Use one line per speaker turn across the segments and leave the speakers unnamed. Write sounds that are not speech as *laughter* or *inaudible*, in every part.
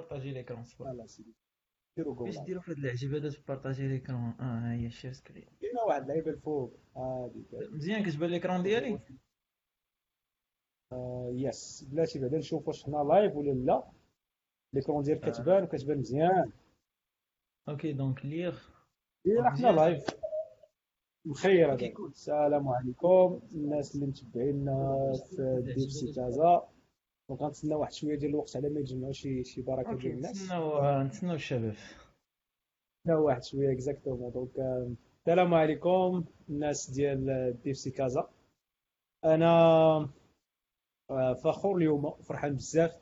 بارطاجي l'écran صبر
لا سيدي ديروا
في هاد اللعجه هذا بارطاجي l'écran آه ها هي share screen
كاينة واحد اللعيبه الفوق هادي
مزيان كتبان l'écran ديالي
yes بلاتي بعدا نشوف واش حنا live ولا لا l'écran ديالك. كتبان وكتبان مزيان
okay donc ليغ
إيه حنا. live
cool
السلام عليكم الناس اللي متبعينا في DevC Casa donc غنتسنى واحد شوية ديال الوقت على ما يتجمعوا شي شي
بركة
ديال الناس.
نتسناو آه، نتسناو الشباب.
لا واحد شوية exactement donc آه، السلام عليكم الناس ديال DevC Casa. أنا آه، فخور اليوم فرحان بزاف.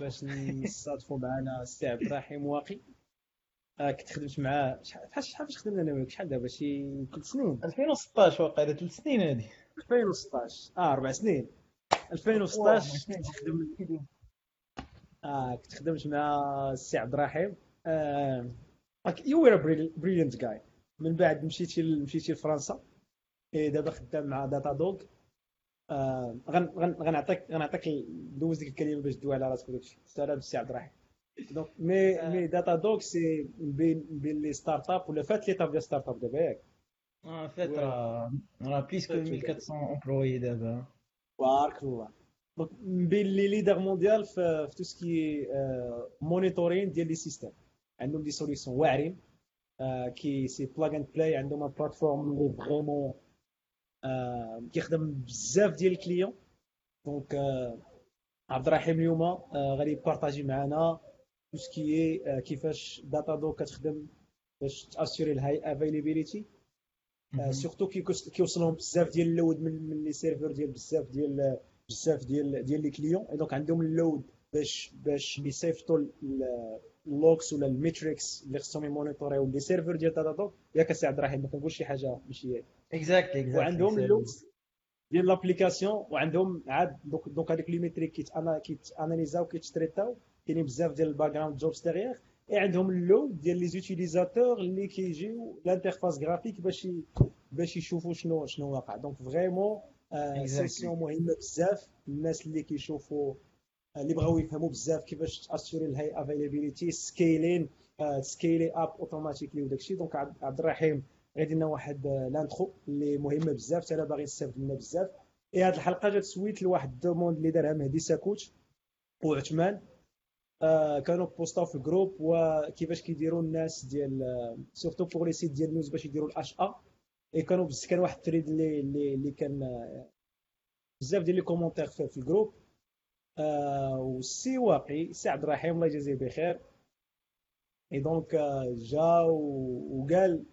باش نصادفوا معنا السي عبد الرحيم واقي. آه، كنت خدمت معاه شحال شحال فاش خدمنا أنا وياك؟ شحال دابا؟ شي ثلاث سنين.
2016 واقيلا ثلاث سنين هادي.
2016 آه أربع سنين. 2016 كنت خدم آه كنت خدمت مع السي عبد الرحيم. آه you were brilliant جاي من بعد مشيتي مشيتي لفرنسا. إيه دابا خدام مع Datadog آه غن غن غنعطيك غنعطيك دوز ديك الكلمة باش تدوي على راسك وداكشي. سلام السي عبد الرحيم. donc mais
آه.
mais Datadog c'est بين بين les startups ولا فات l'étape ديال startup دابا ياك
آه فات راه راه plus que 1400 employés دابا
بارك الله. donc بين les leaders mondial في tout ce qui monitoring ديال les systèmes عندهم des solutions واعرين que c'est plug and play عندهم plateforme اللي vraiment كيخدم بزاف ديال ال clients. donc آه، عبد الرحيم اليوم آه، غادي يبارطاجي معنا tout ce qui كيفاش Datadog كتخدم باش تاسيري ال high availability surtout كيوصلهم بزاف ديال ال load من من les serveurs ديال بزاف ديال بزاف ديال ديال les clients donc عندهم ال load باش باش يصيفطوا ال logs ولا ال metrics اللي خصهم يمونيتوريو les serveurs ديال Datadog ياك السي عبد الرحيم ما كنقولش شي حاجة ماشي
exactly exactly
وعندهم ال logs ديال l'application وعندهم عاد دوك دوك هذيك les métriques كيت أنا كيتاناليزاو كيتتريطاو كاينين بزاف ديال ال background jobs derrière et عندهم ال load ديال les utilisateurs اللي كيجيو l'interface graphique باش باش يشوفوا شنو شنو واقع. donc
vraiment.
session مهمه بزاف الناس اللي كيشوفوا اللي بغاو يفهموا بزاف كيفاش تاسيوري ال high availability scaling سكيلي up automatically وداكشي donc عبد الرحيم غادي لنا واحد l'intro اللي مهمه بزاف حتى أنا باغي نستافد منها بزاف اي هاد الحلقة جات suite لواحد ال demande اللي دارها مهدي ساكوت وعثمان آه كانوا بوستاو في ال groupe وكيفاش كيديروا الناس ديال surtout pour les sites ديال ال news باش يديروا ال HA كانوا بز كان واحد ال thread اللي اللي, اللي كان بزاف ديال les commentaires في, ال groupe آه والسي واقي سي عبد الرحيم الله يجازيه بخير et donc جا وقال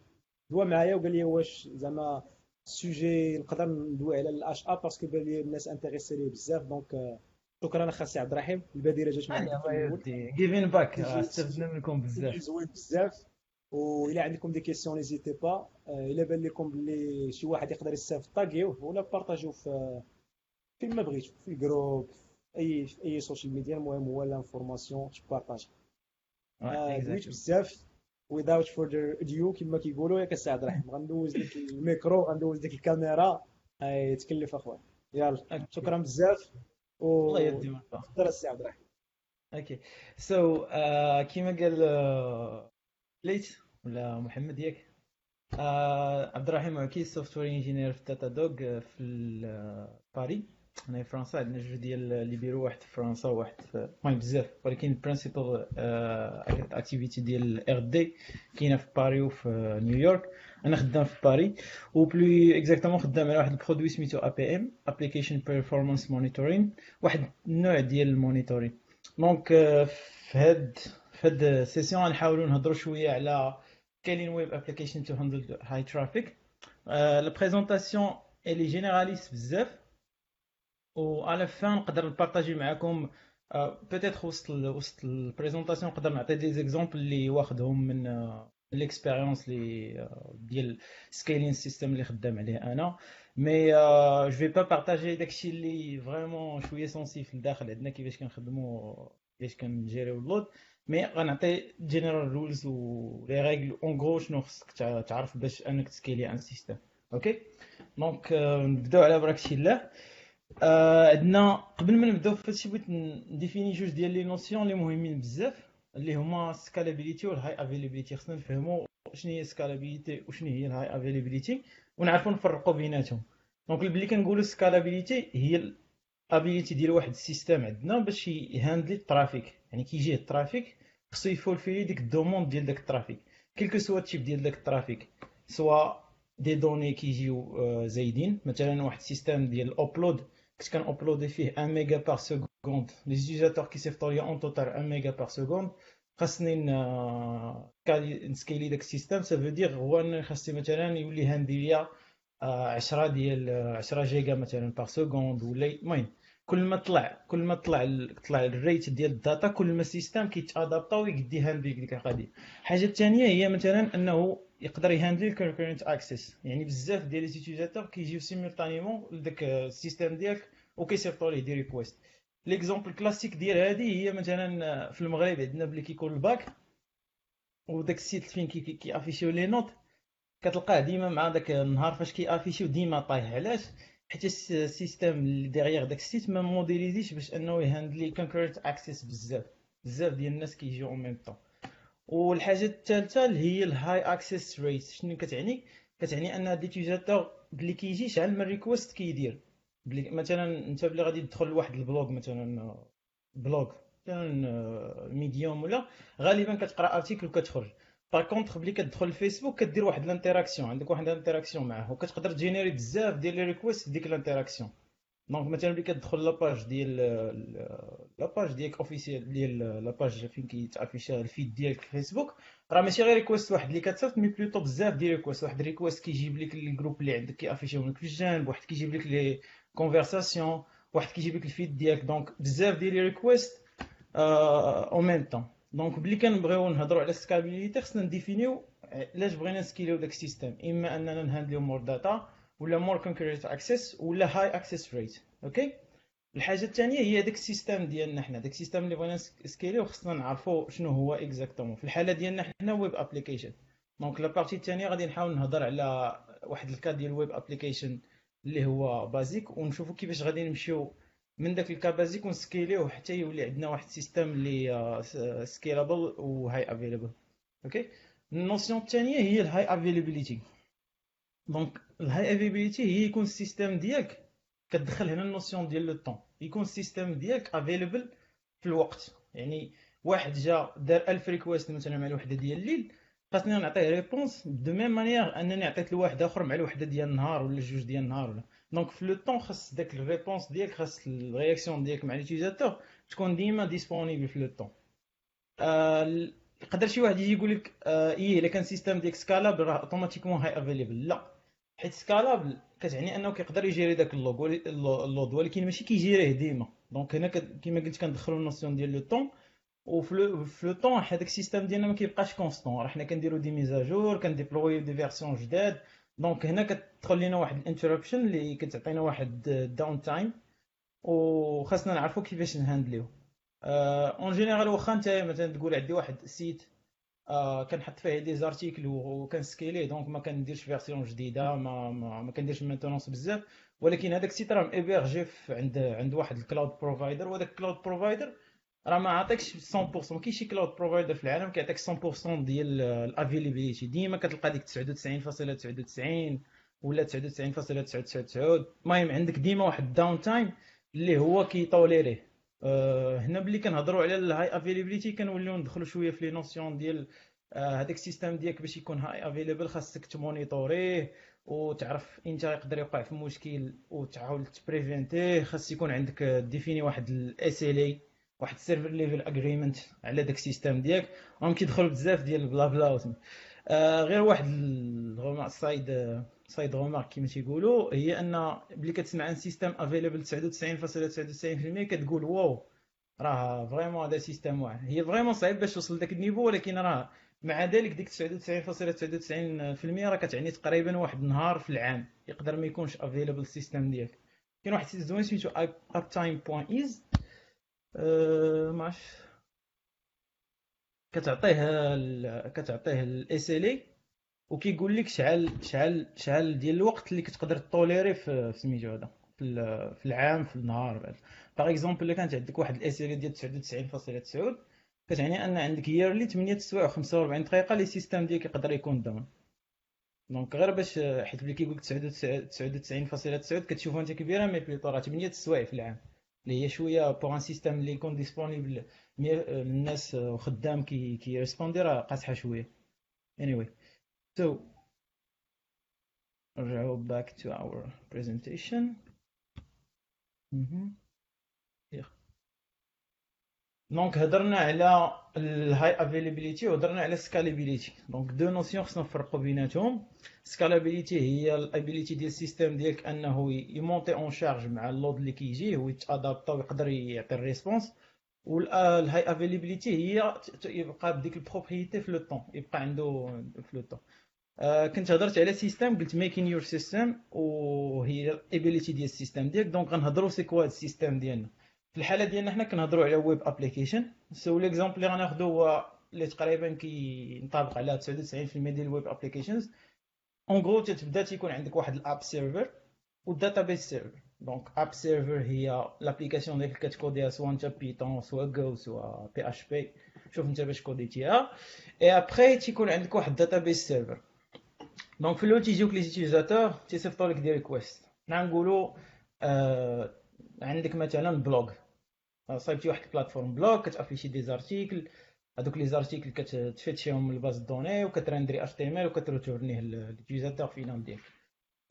دوا معايا وقال لي واش زعما sujet نقدر ندوي على ال HA parce que بان لي الناس intéressés ليه بزاف donc شكرا اخا سي عبد الرحيم البديله جات معنا
الله يودي giving back استفدنا منكم بزاف
زوين بزاف والى عندكم des questions n'hésitez pas. إلى بان لكم بلي شي واحد يقدر يستافد طاقيوه ولا بارطاجيوه في فين ما بغيتو في ال groupe في أي في أي social media المهم هو l'information تبارطاج دويت بزاف. Without further ado كما كيقولوا ياك السي عبد الرحيم غندوز لك الميكرو غندوز لك الكاميرا. اي تكلف أخويا. يلا شكرا بزاف. و
الله يدي والله
تفضل السي عبد الرحيم
okay so كيما قال آه، ليت ولا محمد ياك آه، عبد الرحيم واقي software engineer في Datadog في آه، باري هنا في فرنسا عندنا جوج ديال les bureaux واحد في فرنسا وواحد في المهم بزاف. ولكن ال principal activité ديال R&D كاينة في باري وفي نيويورك أنا خدام في باري. و plus exactement خدام على واحد ال produit سميتو APM application performance monitoring واحد النوع ديال ال monitoring donc آه، في هاد في هاد ال session غنحاولوا نهضروا شوية على scaling web application to handle high traffic la présentation est généraliste بزاف. و à la fin نقدر نبارطاجي معكم peut-être وسط ال- وسط ال présentation نقدر نعطي des exemples اللي واخدهم من آه، l'expérience اللي آه، ديال scaling system اللي خدام عليه أنا. mais je vais pas partager داكشي اللي vraiment شوية sensible لداخل عندنا كيفاش كنخدموا كيفاش كنجيريو ال load mais غنعطي general rules و les règles en gros شنو خصك تع- تعرف باش انك تسكيلي un système okay donc نبداو على برك الله آه عندنا قبل ما نبداو في هادشي بغيت نديفيني جوج ديال les notions اللي مهمين بزاف اللي هما scalability و ال high availability خصنا نفهموا شنو هي scalability وشنو هي ال high availability ونعرفوا نفرقوا بيناتهم. donc ملي كنقولوا scalability هي ال ability ديال واحد ال system عندنا باش يهاندلي ال traffic. يعني كيجيه ال traffic خصو يفولفيلي ديك ال demande ديال داك ال traffic. quel que soit ال type ديال داك ال traffic soit des données كيجيو زايدين. مثلا واحد ال system ديال ال upload كنت كان ابلودي فيه 1 méga par seconde les utilisateurs كيصيفطوا لي en total 1 méga par seconde خاصني نسكيلي داك ال system. ça veut dire هو خاصني مثلا يولي هاندي ليا 10 ديال 10 جيجا مثلا par seconde ولا المهم كل ما طلع كل ما طلع طلع ال rate ديال ال data كل ما ال system كيتادابتا ويقدر يهاندلي ديك القضية الحاجة الثانية هي مثلا أنه يقدر يهاندلي ال concurrent access يعني بزاف ديال les utilisateurs كيجيو simultanément لداك ال system ديالك وكيصيفطوا ليه des requests l'exemple classique ديال هذه هي مثلا في المغرب عندنا ملي كيكون الباك وداك ال site فين كيافيشيو les notes كتلقاه ديما مع داك النهار فاش كيافيشيو ديما طايح. علاش؟ حيت ال system اللي derrière داك ال site ما موديليزيش باش انه يهاندلي concurrent access بزاف. بزاف ديال الناس كيجيو en même temps. والحاجة الثالثة اللي هي ال high access rate شنو كتعني؟ كتعني أن هاد l'utilisateur اللي كيجي شحال من request كيدير. مثلا أنت ملي غادي تدخل لواحد ال blog مثلا blog مثلا Medium ولا غالبا كتقرأ article وكتخرج. par contre ملي كتدخل الفيسبوك كدير واحد ال interaction عندك واحد ال interaction معاه وكتقدر تجينيري بزاف ديال les requests ديك ال interaction donc مثلا ملي كتدخل la page ديال la page ديالك officielle ديال la page فين كيتافيشا ال feed ديالك في فيسبوك راه ماشي غير request واحد اللي كتصيفط mais plutôt بزاف ديال request واحد request كيجيب لك ال groupes اللي عندك كيافيشيهم لك في الجانب واحد كيجيب لك les conversations واحد كيجيب لك ال feed ديالك donc بزاف ديال les requests en même temps donc ملي كنبغيو نهضروا على ال scalability خصنا نديفينيو علاش بغينا نسكيليو داك ال system. إما أننا نهاندليو more data ولا more concurrent access ولا high access rate OK الحاجة الثانية هي داك ال system ديالنا حنا. داك ال system اللي بغينا نسكيليو خصنا نعرفوا شنو هو exactement في الحالة ديالنا حنا web application donc la partie الثانية غادي نحاول نهضر على واحد ال cas ديال web application اللي هو basique ونشوفوا كيفاش غادي نمشيو من داك ال cas basique ونسكيليوه حتى يولي عندنا واحد ال system اللي scalable و high available OK ال notion الثانية هي ال high availability donc ال high availability هي يكون ال system ديالك. كتدخل هنا ال notion ديال le temps يكون ال system ديالك available في الوقت. يعني واحد جا دار 1000 request مثلا مع الوحدة ديال الليل خاصني نعطيه réponse de même manière أنني عطيت لواحد آخر مع الوحدة ديال النهار ولا جوج ديال النهار ولا. donc في le temps خاص داك ال réponse ديالك خاص ال réaction ديالك مع l'utilisateur تكون ديما disponible في le temps يقدر شي واحد يجي يقول لك إيه إلا كان system ديك scalable راه automatiquement high available لا. حيت scalable كتعني أنه كيقدر يجيري داك اللوغ ال load ولكن ماشي كيجيريه ديما. donc هنا كما قلت كندخلوا ال notion ديال le temps وفي le temps هذاك ال system ديالنا ما كيبقاش constant راه حنا كنديروا des mises à jour كنديبلويو des versions جداد donc هنا كتدخل لنا واحد ال interruption اللي كتعطينا واحد downtime وخاصنا نعرفوا كيفاش نهاندليو. en général واخا انت مثلا تقول عندي واحد ال site آه كنحط فيه des articles وكنسكيليه donc ما كنديرش version جديدة ما ما, ما كنديرش maintenance بزاف ولكن هذاك ال site راه ايبيرجي عند عند واحد ال cloud provider وهذاك ال cloud provider راه ما عطاكش 100% ما كاينش شي cloud provider في العالم كيعطيك 100% ديال ال availability ديما كتلقى ديك 99.99 ولا 99.999 المهم عندك ديما واحد ال downtime اللي هو كيطوليريه أه هنا ملي كنهضروا على ال high availability كنوليو ندخلوا شوية في les notions ديال هذاك أه ال system ديالك باش يكون high available خاصك تمونيطوريه وتعرف انت يقدر يوقع في مشكل وتحاول تبريفينتيه. خاص يكون عندك défini واحد ال SLA واحد ال service level agreement على داك ال system ديالك وهم كيدخلوا بزاف ديال ال bla bla آه غير واحد ال remarque side side remarque كيما تيقولوا هي أن ملي كتسمع عن system available 99.99% كتقول wow راه vraiment هذا system واعر هي vraiment صعيب باش توصل لذاك ال niveau ولكن راه مع ذلك ديك 99.99% راه كتعني تقريبا واحد النهار في العام يقدر ما يكونش available ال system ديالك. كاين واحد ال site زوين سميتو uptime.is أه ما عرفتش كتعطيه كتعطيه ال SLA وكيقول لك شحال شحال شحال ديال الوقت اللي كتقدر طوليري في سميتو هذا في العام في النهار. par exemple إلا كانت عندك واحد ال SLA ديال 99.9 كتعني أن عندك yearly 8 سوايع و45 دقيقة لي system ديالك يقدر يكون down donc غير باش حيت ملي كيقول لك 99.9 كتشوفها أنت كبيرة mais plutôt راه 8 سوايع في العام. اللي هي شوية pour un système اللي يكون disponible الناس وخدام كي كي répondي راه قاصحه شوية anyway. So نرجعو back to our presentation. Mm -hmm. donc هضرنا على ال high availability وهضرنا على scalability donc deux notions خصنا نفرقوا بيناتهم scalability هي ال ability ديال ال système ديالك أنه يمونتي en charge مع ال load اللي كيجي هو يت adapta ويقدر يعطي ال response. وال high availability هي يبقى بديك ال propriété في le temps يبقى عنده في le temps. آه كنت هضرت على system قلت making your system وهي ال ability ديال ال système ديالك. donc غنهضروا c'est quoi ال système ديالنا. في الحالة ديالنا حنا كنهضروا على web application so l'exemple اللي غناخذو هو اللي تقريبا كينطبق على 99% ديال ال web applications en gros تتبدا تيكون عندك واحد ال app server وال database server donc app server هي l'application ديالك كت codيها soit انت Python soit Go soit PHP شوف انت باش codيتيها. اي ابخي تيكون عندك واحد database server donc في الأول تيجيوك les utilisateurs تيصيفطوا لك des requests حنا نقولوا آه عندك مثلا blog صايبتي واحد ال plateforme blog كت affichي des articles. هذوك les articles كت fetchيهم من الباز دوني وكترندري اش تي إم إل وكتروتورنيه لليوزاتور فينال ديالك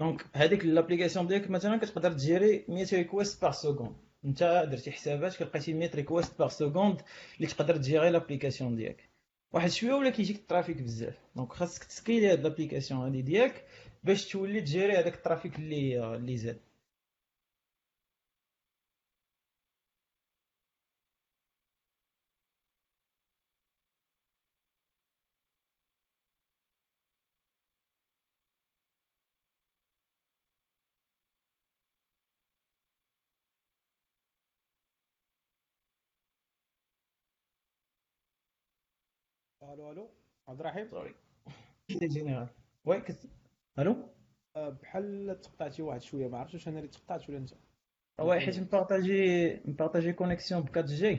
donc هذيك l'application ديالك مثلا كتقدر ت gérي 100 requests par seconde انت درتي حسابات كلقيتي 100 requests par seconde اللي تقدر ت gérي l'application ديالك واحد شوية ولا كيجيك ال trafic بزاف. donc خاصك ت scaleي هاد l'application هادي ديالك باش تولي ت gérي هذاك ال trafic اللي اللي زاد.
ألو ألو. عبد الرحيم؟
سوري جينيرال وي كت ألو؟
أه، بحال تقطعتي واحد شوية ما عرفتش واش أنا اللي تقطعت ولا أنت.
وي حيت مبارطاجي مبارطاجي كونيكسيون ب 4 جي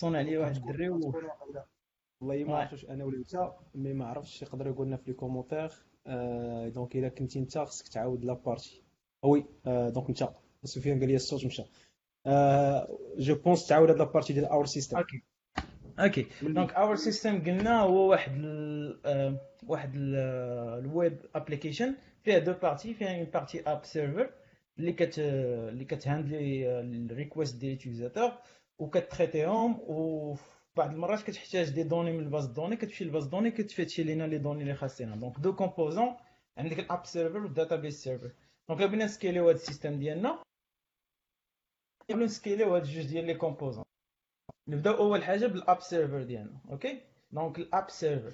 صون عليا واحد الدري و
والله ما عرفتش أنا ولا أنت مي ما عرفتش يقدر يقول لنا في لي كومونتير دونك إلا كنتي أنت خصك تعاود لابارتي وي دونك أنت. سفيان قال لي الصوت مشى. je pense تعاود هاد la partie ديال our system
okay okay donc our system قلنا هو واحد ال آه، واحد ال web application فيها deux parties فيها une partie app server اللي كت اللي كتهاندلي الريكويست ديال اليوزاتور وكتريتيهم وبعض المرات كتحتاج des données من ال base de données كتمشي للباز دوني كتفتشي لينا لي دوني اللي خاصينها donc deux composants عندك ال app server وال database server donc الا بغينا ن scaleيو هذا ال système ديالنا نبغيو ن scaleيو هاد جوج ديال les composants نبداو أول حاجة بال app server ديالنا okay؟ donc ال app server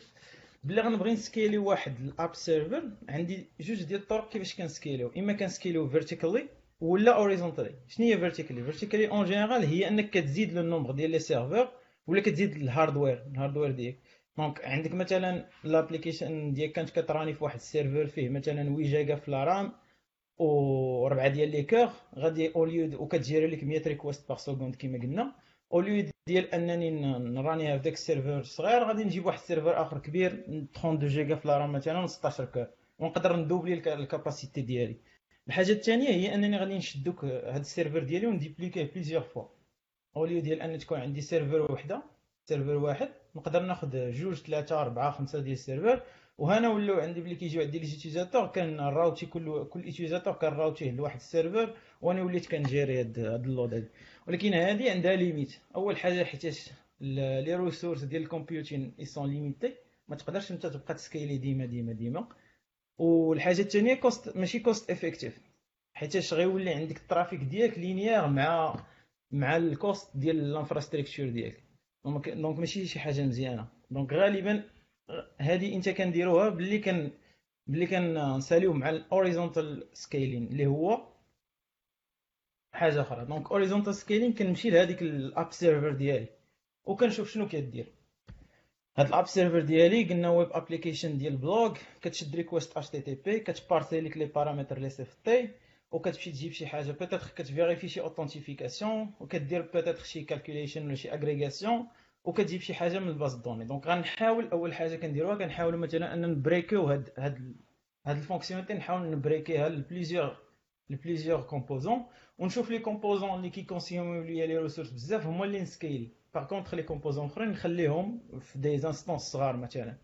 بلي غنبغي ن scaleي واحد ال app server عندي جوج ديال الطرق كيفاش كنسكيليو. إما كنسكيليو فيرتيكالي ولا اوريزونتالي شنو هي vertically vertically en général هي أنك كتزيد le nombre ديال les serveurs ولا كتزيد ال hardware ال hardware ديالك. donc عندك مثلا l'application ديالك كانت كت runي في واحد ال serveur فيه مثلا 8 جيجا في ال RAM و 4 ديال les cores غادي au lieu وكت gérي لك 100 requests par seconde كما قلنا. اوليو ديال انني نرانيها في داك السيرفر صغير غادي نجيب واحد ال serveur اخر كبير 32 جيجا في ال RAM مثلا 16 core ونقدر ن doublي ال capacité ديالي الحاجة الثانية هي انني غادي نشد دوك هاد السيرفر ديالي ونديبليكيه بليزيور فوا اوليو ديال ان تكون عندي serveur وحده serveur واحد نقدر ناخذ جوج ثلاثة اربعه خمسه ديال ال serveur وهنا ولاو عندي ملي كيجيو عندي les utilisateurs كن routeي كل كل utilisateur كن routeيه لواحد ال serveur وأنا وليت كن gérي هاد ال load هادي. ولكن هذه عندها limite. أول حاجة حيتاش les ressources ديال ال computing ils sont limités. ما تقدرش أنت تبقى ت scaleي ديما ديما ديما. والحاجة الثانية cost ماشي cost effective حيتاش غيولي عندك ال trafic ديالك linéaire مع مع ال cost ديال ال infrastructure ديالك. donc ماشي شي حاجة مزيانة. donc غالبا هذه انت كنديروها باللي كان باللي كنساليو مع ال horizontal scaling اللي هو حاجة أخرى. donc horizontal scaling كنمشي لهذيك ال app server ديالي وكنشوف شنو كدير. هاد ال app server ديالي قلنا web application ديال blog كتشد request HTTP كت parsي لك les paramètres اف تي وكتمشي تجيب شي حاجة. peut-être كت vérifiي شي authentification وكدير peut-être شي calculation ولا شي agrégation وكتجيب شي حاجة من ال base de données donc غنحاول أول حاجة كنديروها كنحاولوا مثلا أن ن breakيو هاد هاد هاد ال fonctionnalité نحاول نبريكيها لبليزيور لبليزيور كومبوزون ونشوف les composants اللي كي consommيو ليا les ressources بزاف هما اللي ن scale. par contre les composants أخرين نخليهم في des instances صغار مثلا.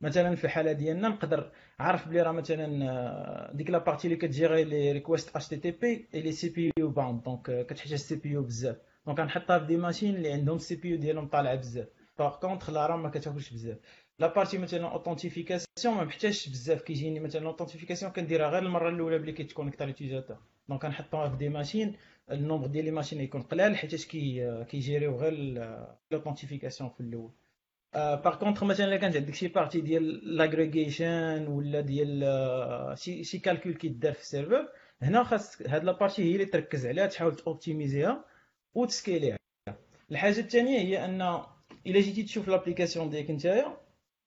مثلا في الحالة ديالنا نقدر عارف بلي راه مثلا ديك la partie اللي كتجيري لي ريكويست اتش تي تي بي لي سي بي يو باوند دونك كتحتاج ال CPU بزاف. donc غنحطها في des machines اللي عندهم ال CPU ديالهم طالعه بزاف. par contre la RAM ما كتاكلش بزاف. la partie مثلا authentification ما محتاجش بزاف. كيجيني مثلا authentification كنديرها غير المرة الأولى بلي كيت connecta l'utilisateur donc كنحطوها في des machines. ال nombre ديال les machines يكون قلال حيت كي كي gérيو غير l'authentification في الأول. par contre مثلا إلا كانت عندك شي partie ديال l'aggregation ولا ديال شي شي calcul كيدار في ال serveur هنا خاص هاد la partie هي اللي تركز عليها تحاول توبتيميزيها وتسكيليها الحاجة الثانية هي ان الا جيتي تشوف l'application ديالك نتايا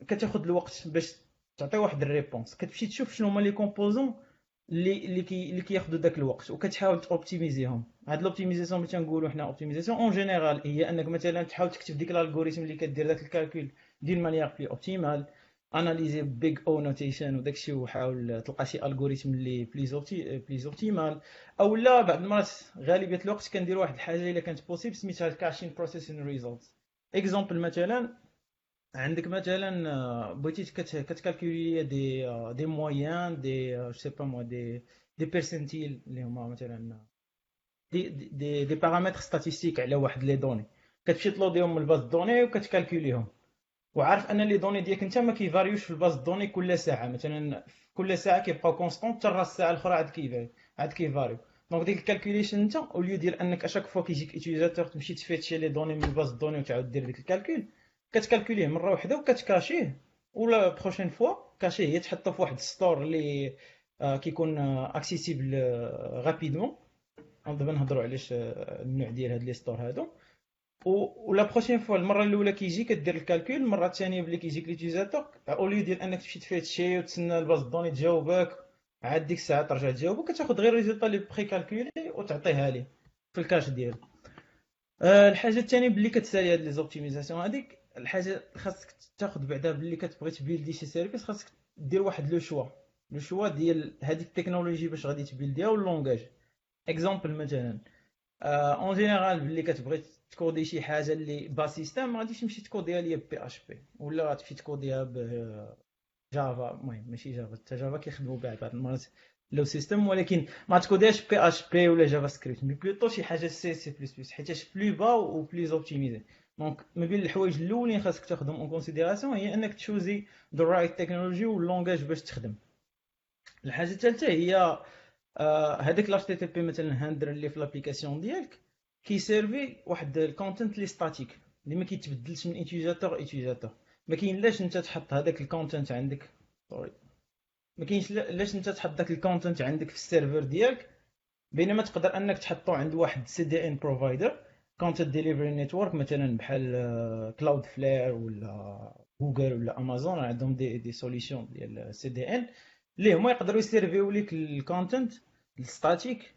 كتاخذ الوقت باش تعطي واحد ال réponse كتمشي تشوف شنو هما les composants اللي اللي كي اللي كياخذوا داك الوقت وكتحاول توبتيميزيهم هاد l'optimisation اللي تنقولوا حنا optimisation en général هي انك مثلا تحاول تكتب ديك ال algorithme اللي كدير داك ال calcul de manière plus optimale analyser big O notation وداكشي وحاول تلقى شي algorithme اللي plus opti plus optimal أو لا بعض المرات غالبية الوقت كندير واحد الحاجة إلا كانت possible سميتها caching processing result exemple مثلا عندك مثلا بغيتي كتكالكولي des des moyennes des je sais pas moi des des percentiles اللي هما مثلا des des des paramètres statistiques على واحد les données. كتمشي تلوديهم من ال base de données وكتكالكوليهم. وعارف أن les données ديالك أنت ما كيفاريوش في ال base de données كل ساعة. مثلا كل ساعة كيبقاو constantes حتى الساعة الأخرى عاد كيفاري عاد كيفاريو. donc ديك ال calculation أنت au lieu ديال أنك à chaque fois كيجيك utilisateur تمشي تفيتشي les données من ال base de données وتعاود دير ديك ال calcul كتكالكوليه مرة واحدة وكتكاشيه و la prochaine fois cacher هي تحطو في واحد store اللي كيكون accessible rapidement دابا نهضروا علاش النوع ديال هاد les stores هادو. و la prochaine fois المرة الأولى كيجي كدير الكالكول المرة الثانية بلي كيجيك l'utilisateur au lieu ديال أنك تمشي تفيتشي وتسنى ال base de données تجاوبك عاد ديك الساعة ترجع تجاوبو كتاخذ غير ال résultat اللي pré-calculé وتعطيها ليه في ال cache ديالو الحاجة الثانية بلي كتسالي هاد les optimisations هذيك الحاجة خاصك تاخذ بعدا باللي كتبغي تبيلدي شي service خاصك دير واحد le choix le choix ديال هذيك التكنولوجي باش غادي تبيلديها وال langage exemple مثلا en général باللي كتبغي تكودي شي حاجة اللي bas système ما غاديش تمشي تكوديها ليا PHP. ولا غتمشي تكوديها ب Java المهم ماشي Java حتى جافا كيخدموا بعض بعض المرات le système ولكن ما تكوديهاش PHP ولا JavaScript mais plutôt شي حاجة سي سي بلس بلس حيتاش plus bas و plus optimisé. donc ما بين الحوايج الأولين خاصك تاخذهم en considération هي انك تشوزي the right technology وال langage باش تخدم. الحاجة الثالثه هي هذاك l'HTTP مثلا handler اللي في l'application ديالك. كيسيرفي واحد ال content اللي static اللي ما كيتبدلش من utilisateur utilisateur ما كاين لاش انت تحط هذاك ال content عندك. sorry ما كاينش لاش انت تحط داك ال content عندك في ال serveur ديالك بينما تقدر انك تحطو عند واحد CDN provider content delivery network مثلا بحال Cloudflare ولا جوجل ولا امازون عندهم des des solutions ديال CDN اللي هما يقدروا يسيرفيو ليك ال content ال static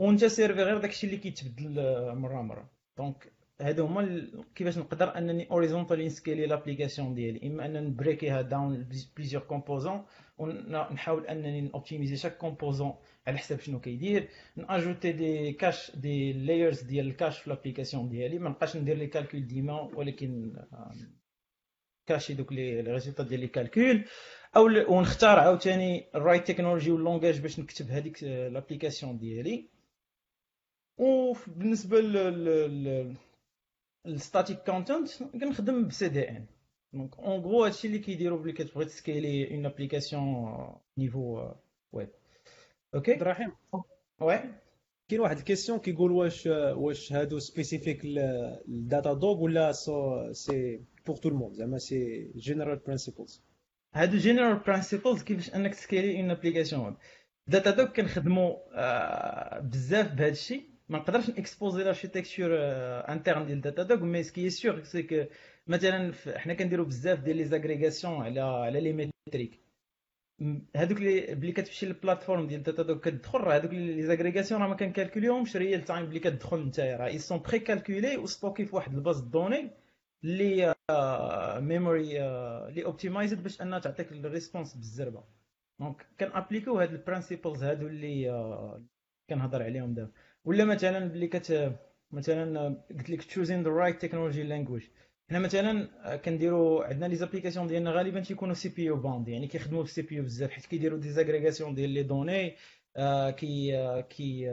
وانت سيرفي غير داكشي اللي كيتبدل مرة مرة. donc هادو هما كيفاش نقدر أنني horizontally نسكيلي l'application ديالي؟ إما أنني نبريكيها dans plusieurs composants ونحاول أنني نوبتيميزي chaque composant على حساب شنو كيدير. نأجوتي des caches des layers ديال ال cache في l'application ديالي. ما نبقاش ندير les calculs ديما ولكن كاشي دوك les résultats ديال les calculs أو ونختار عاوتاني ال right technology وال langage باش نكتب هذيك l'application ديالي. وبالنسبه لل static content كنخدم ب CDN donc en gros هادشي اللي كيديروا بلي كتبغي تسكيلي une application niveau web okay
عبد الرحيم.
oui
كاين واحد ال question كيقول واش واش هادو spécifiques لل Datadog ولا ce c'est pour tout le monde زعما c'est general principles
هادو general principles كيفاش انك تسكيلي une application web Datadog كنخدموا بزاف بهذا الشيء ما نقدرش نكسبوزي l'architecture interne ديال Datadog mais ce qui est sûr c'est que مثلا حنا كنديروا بزاف ديال les agrégations على على les métriques هذوك اللي بلي كتمشي لل plateforme ديال Datadog كتدخل راه هذوك les agrégations راه ما كنكالكوليهمش. real time بلي كتدخل نتايا. راه ils sont pré-calculés و stockés في واحد ال base de données اللي memory اللي optimized باش أنها تعطيك ال response بالزربة. donc كنابليكيو هاد ال principles هادو اللي كنهضر عليهم دابا. ولا مثلا بلي كت مثلا قلت لك choosing the right technology language. حنا مثلا كنديروا عندنا les applications ديالنا غالبا تيكونوا CPU bound يعني كيخدموا في CPU بزاف حيت كيديروا des agrégations ديال les données كي كي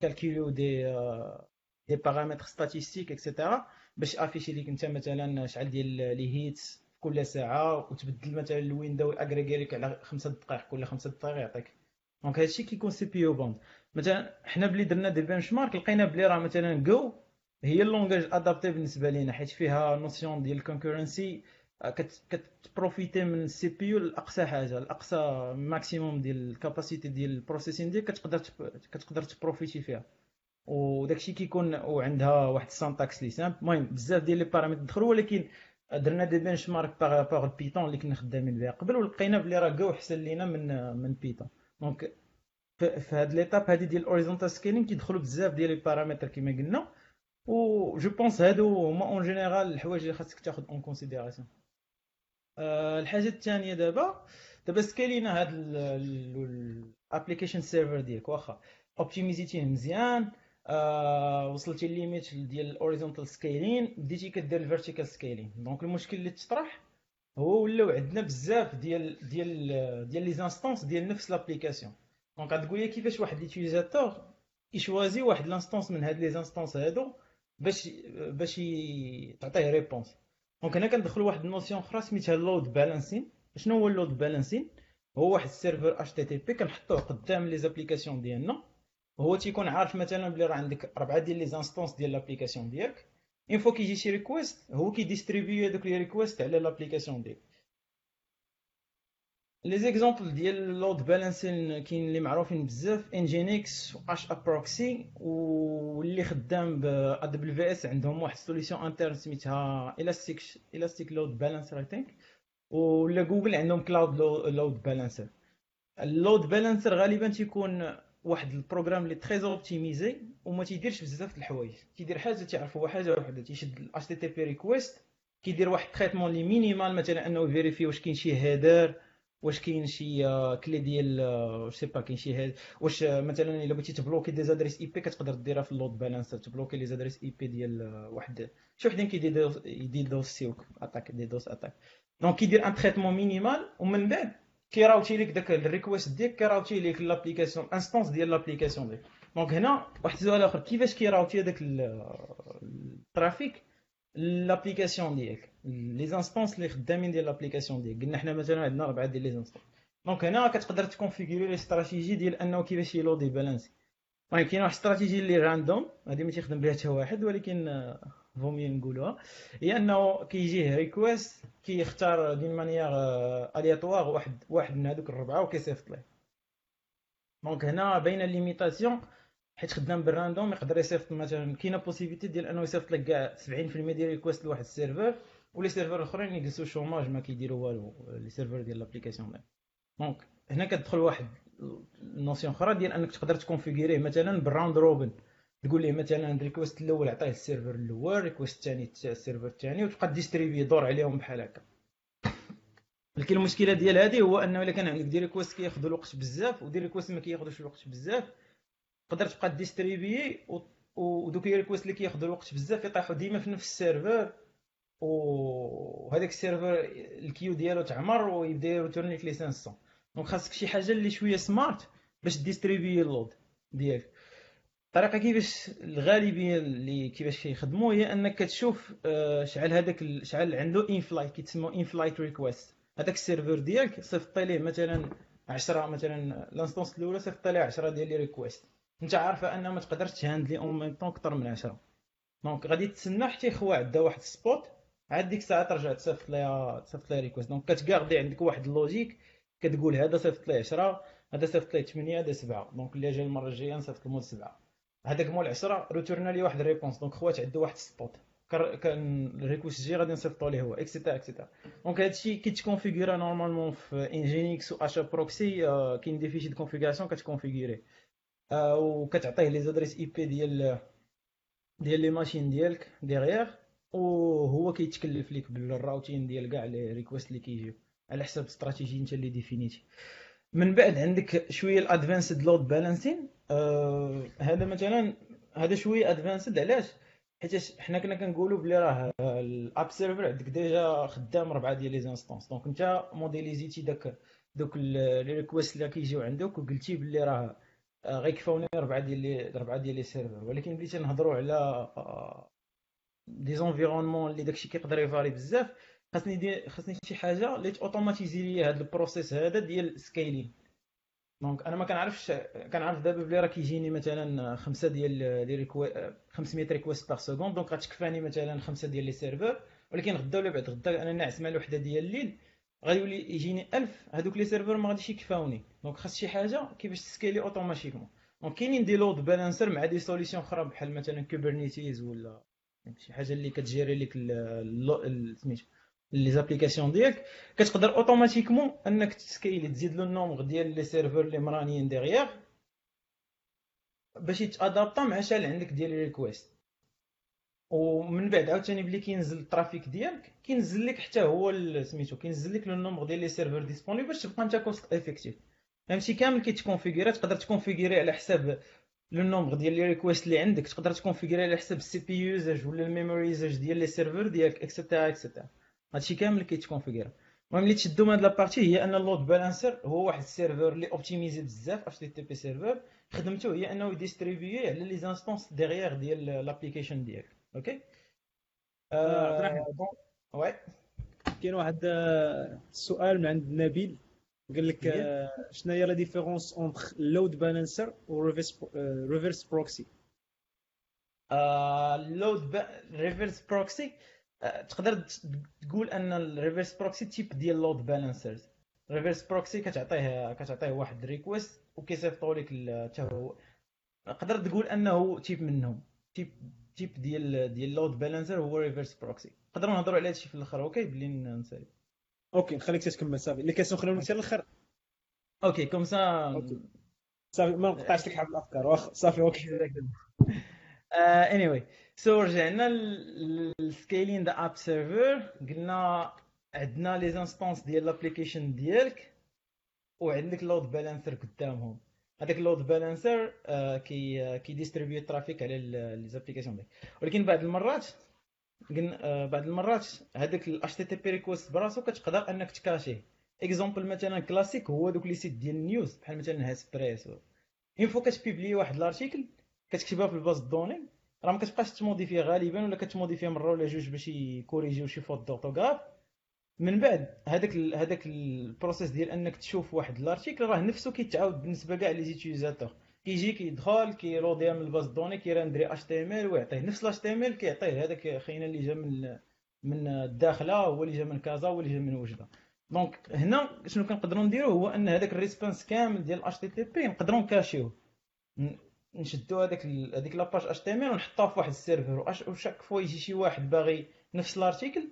كالكيلو des des paramètres statistiques et cetera باش afficher ليك انت مثلا شحال ديال les hits كل ساعة وتبدل مثلا ال window اغريغي لك على خمسة دقائق كل خمسة دقائق يعطيك. donc هادشي كيكون CPU bound مثلا حنا بلي درنا des benchmarks لقينا بلي راه مثلا Go هي ال langage adapté بالنسبة لينا حيت فيها notion ديال ال concurrency كتبروفيتي من ال CPU لأقصى حاجة لأقصى maximum ديال ال capacité ديال ال processing ديالك كتقدر كتقدر تبروفيتي فيها. وداكشي كيكون وعندها واحد ال syntaxe اللي simple المهم بزاف ديال les paramètres دخلوا ولكن درنا des benchmarks par par اللي كنا خدامين بها قبل ولقينا بلي راه جو احسن لينا من من Python donc في هاد l'étape هادي ديال ال horizontal scaling كيدخلوا بزاف ديال les paramètres كما قلنا. و je pense هادو هما en général الحوايج اللي خاصك تاخذ en considération الحاجة الثانية دابا دابا سكالينا هاد ال application server ديالك واخا. optimiseيتيه مزيان. آه وصلتي limite ديال ال horizontal scaling بديتي كدير ال vertical scaling donc المشكل اللي تطرح هو ولاو عندنا بزاف ديال ديال ديال les instances ديال نفس l'application donc غتقول لي كيفاش واحد l'utilisateur يشوازي واحد l'instance من هاد les instances هادو باش باش تعطيه réponse donc هنا كندخلوا واحد ال notion أخرى سميتها ال load balancing شنو هو ال load balancing هو واحد ال serveur HTTP كنحطوه قدام les applications ديالنا. هو تيكون عارف مثلا بلي راه عندك اربعه ديال les instances ديال l'application ديالك. une fois كيجي شي request هو كي distribuer هذوك les requests على l'application ديالك. les exemples ديال ال load balancing كاين اللي معروفين بزاف Nginx و HAProxy واللي خدام ب WS عندهم واحد solution interne سميتها Elastic Elastic Load Balancer I think ولا جوجل عندهم Cloud Load Balancer ال load balancer غالبا تيكون واحد ال programme اللي très optimisé وما تيديرش بزاف د الحوايج. تيدير حاجة تعرف هو حاجة وحده تيشد ال HTTP request كيدير واحد traitement لي minimal مثلا أنه vérifier واش كاين شي header واش كاين شي clé ديال واش c'est pas كاين شي هاد واش مثلا إلا بغيتي تبلوكي des adresses IP كتقدر ديرها في ال load balancer تبلوكي les adresses IP ديال واحد شي وحدين كيدير يدير DoS سيوك attack DDoS attack. donc كيدير un traitement minimal ومن بعد كيراوتي لك داك ال request ديالك كيراوتي لك l'application instance ديال l'application ديالك. donc هنا واحد السؤال آخر كيفاش كيراوتي هذاك ال trafic l'application ديالك. les instances اللي خدامين ديال l'application ديالك. قلنا حنا مثلا عندنا اربعه ديال les instances donc هنا كتقدر تكونفيغوري les stratégies ديال أنه كيفاش يلودي بالانسي المهم كاين واحد الاستراتيجي اللي random هذه ما تيخدم بها حتى واحد ولكن فهمتي نقولوها. هي أنه كيجيه request كيختار d'une manière aléatoire واحد واحد من هذوك الربعة وكيصيفط ليه. donc هنا باينه limitation حيت خدام بال random يقدر يصيفط مثلا كاينة possibilité ديال أنه يصيفط لك كاع 70% ديال request لواحد ال serveur و les serveurs الاخرين يجلسوا chômage ما كيديروا والو les serveurs ديال l'application donc هنا كتدخل واحد notion أخرى ديال أنك تقدر تكونفيغوريه مثلا بال round robin. تقول ليه مثلا ال request الأول عطيه ال serveur الأول ال request الثاني ال serveur الثاني وتبقى ديستريبي دور عليهم بحال هكا. ولكن المشكلة ديال هذه هو أنه إلا كان عندك des requests كياخذوا الوقت بزاف و des requests ما كياخذوش الوقت بزاف تقدر تبقى ديستريبي ودوك les requests اللي كياخذوا الوقت بزاف يطيحوا ديما في نفس ال serveur. وهذاك ال serveur ال queue ديالو تعمر ويبدا يروتورني لك les 500 donc خاصك شي حاجة اللي شوية smart باش distribuer ال load ديالك. الطريقة كيفاش الغالبية اللي كيفاش كيخدموا هي أنك كتشوف آه، شحال هذاك شحال عنده in flight كيتسمى in flight requests هذاك ال serveur ديالك صيفط ليه مثلا 10 مثلا l'instance الأولى صيفط ليه 10 ديال les requests انت عارفة ان ما تقدرش تهاندلي en même temps أكثر من 10 donc غادي تسنى حتى يخوى عندها واحد ال spot عاد ديك الساعة ترجع تصيفط ليها تصيفط ليها request donc كتكاردي عندك واحد ال logique كتقول هذا صيفط ليه 10 هذا صيفط ليه 8 هذا 7 donc اللي جاي المرة الجاية نصيفط له 7 هذاك مول 10 روتورنا لي واحد ال réponse donc خوات عنده واحد ال spot كان ال request جي غادي نصيفطو ليه هو et cetera et cetera donc هادشي كيتكونفيغورا normalement في Nginx و HAProxy كاين des fichiers de configuration كتكونفيغوري وكتعطيه les adresses IP ديال ديال les machines ديالك derrière وهو كيتكلف ليك بال routing ديال كاع les requests اللي كيجيو. على حسب استراتيجي انت اللي ديفينيتي. من بعد عندك شوية ال advanced load balancing هذا مثلا هذا شوية advanced علاش؟ حيت حنا كنا كنقولوا بلي راه ال app server عندك déjà خدام ربعة ديال les instances donc انت موديليزيتي داك دوك les requests اللي كيجيو عندك وقلتي بلي راه غيكفاوني ربعه ديال ربعه ديال les serveurs. ولكن بديت نهضروا على des environnements اللي داكشي كيقدر يفاري بزاف خاصني des خاصني شي حاجة اللي automatiser لي هذا ال process هذا ديال scaling donc أنا ما كنعرفش كنعرف دابا بلي راه كيجيني مثلا خمسة ديال les requ 500 requests par seconde donc غتكفاني مثلا خمسة ديال les serveurs ولكن غدا ولا بعد غدا أنا ناعس مع الوحدة ديال الليل غيولي يجيني 1000 هذوك les serveurs ما غاديش يكفاوني. donc خاص شي حاجة كيفاش تسكيلي automatiquement donc كاينين des load balancers مع des solutions أخرى بحال مثلا Kubernetes ولا شي حاجة اللي كتجيري لك سميتو les applications ديالك. كتقدر automatiquement أنك تسكيلي تزيد le nombre ديال les serveurs اللي مرونيين derrière باش يتأدابطا مع شحال عندك ديال request ومن بعد عاوتاني بلي كينزل ال trafic ديالك كينزل لك حتى هو سميتو كينزل لك le nombre ديال les serveurs disponibles باش تبقى أنت cost effective فهمتي كامل كيتكونفيغوري تقدر تكونفيغوري على حساب le nombre ديال les requests اللي عندك تقدر تكونفيغوري على حساب ال CPU usage ولا ال memory usage ديال les serveurs ديالك et cetera et cetera هادشي كامل كيتكونفيغورا المهم اللي تشدو من هاد la partie هي أن ال load balancer هو واحد ال serveur اللي optimisé بزاف HTTP server خدمته هي أنه ي distribuer على les instances derrière ديال l'application ديالك. OK
آه
oui
كاين واحد السؤال من عند نبيل. قال لك شنو هي la différence entre load balancer و reverse proxy
load reverse proxy تقدر تقول أن ال reverse proxy type ديال load balancers ال reverse proxy كتعطيه كتعطيه واحد request وكيصيفطوا لك حتى هو. تقدر تقول أنه type منهم. type type ديال ديال load balancer هو reverse proxy نقدروا نهضروا على هادشي في الأخر OK؟ بلي نسالي
OK نخليك تكمل صافي les questions خلينا حتى الآخر
OK comme ça
صافي ما نقطعش لك حبل الأفكار. واخا صافي
OK. anyway so رجعنا لل scaling the app server قلنا عندنا les instances ديال l'application ديالك وعندك load balancer قدامهم. هذاك ال load balancer كي كي distribuer ال trafic على les applications ديالك. ولكن بعض المرات قلنا بعض المرات هذاك ال HTTP request براسو كتقدر أنك ت cacher ه exemple مثلا كلاسيك هو دوك les sites ديال ال news بحال مثلا هاسبريس une fois كت publier واحد l'article كتكتبها في ال base de données راه ما كتبقاش ت modifier غالبا ولا كت modifier ه مرة ولا جوج باش ي corriger و شي fautes d'orthographe من بعد هذاك هذاك ال process ديال أنك تشوف واحد ال article راه نفسه كيتعاود بالنسبة كاع les utilisateurs كيجي كيدخل كيلوديها من ال base de données كي rendre HTML ويعطيه نفس ال HTML كيعطيه هذاك خينا اللي جا من من الداخلة هو اللي جا من كازا هو اللي جا من وجدة. donc هنا شنو كنقدروا نديرو هو أن هذاك ال response كامل ديال HTTP نقدروا ن cacher وه نشدو هذاك هذيك la page HTML ونحطوها في واحد ال serveur. و chaque fois يجي شي واحد باغي نفس ال article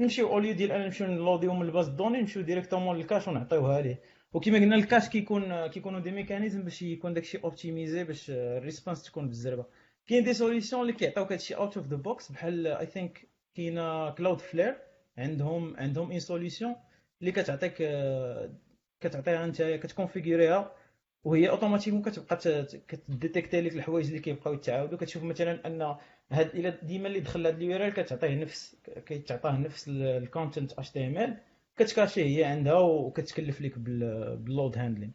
نمشيو au lieu ديال أنا نمشيو نلوديو من ال base de données نمشيو directement لل cache ونعطيوها ليه. وكما قلنا ال cache كيكون كيكونوا des mécanismes باش يكون داكشي optimisé باش ال response تكون بالزربه كاين des solutions اللي كيعطيوك هادشي out of the box بحال I think كاينة Cloudflare عندهم عندهم أي solution اللي كتعطيك كتعطيها انت كت configurer ها وهي automatiquement كتبقى كت détecter لك الحوايج اللي كيبقاو يتعاودوا. كتشوف مثلا أن هاد إلا ديما اللي دخل هاد ال URL كتعطيه نفس كيتعطاه نفس ال content HTML كت cacher هي عندها وكتكلف لك بال load handling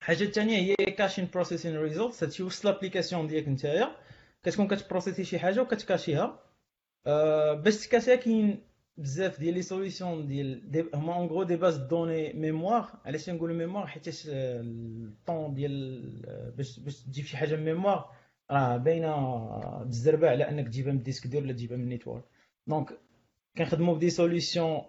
الحاجة الثانية هي caching processing results هادشي وسط l'application ديالك نتايا كتكون كت processer شي حاجة وكت cacher ها. أه باش ت cacher ها كاين بزاف ديال les solutions ديال هما en gros des bases de données mémoire علاش نقولوا mémoire حيت ال temps ديال باش باش تجيب شي حاجة mémoire راه باينة بالزربه على انك تجيبها من ال disque dur ولا تجيبها من ال network donc كنخدموا ب des solutions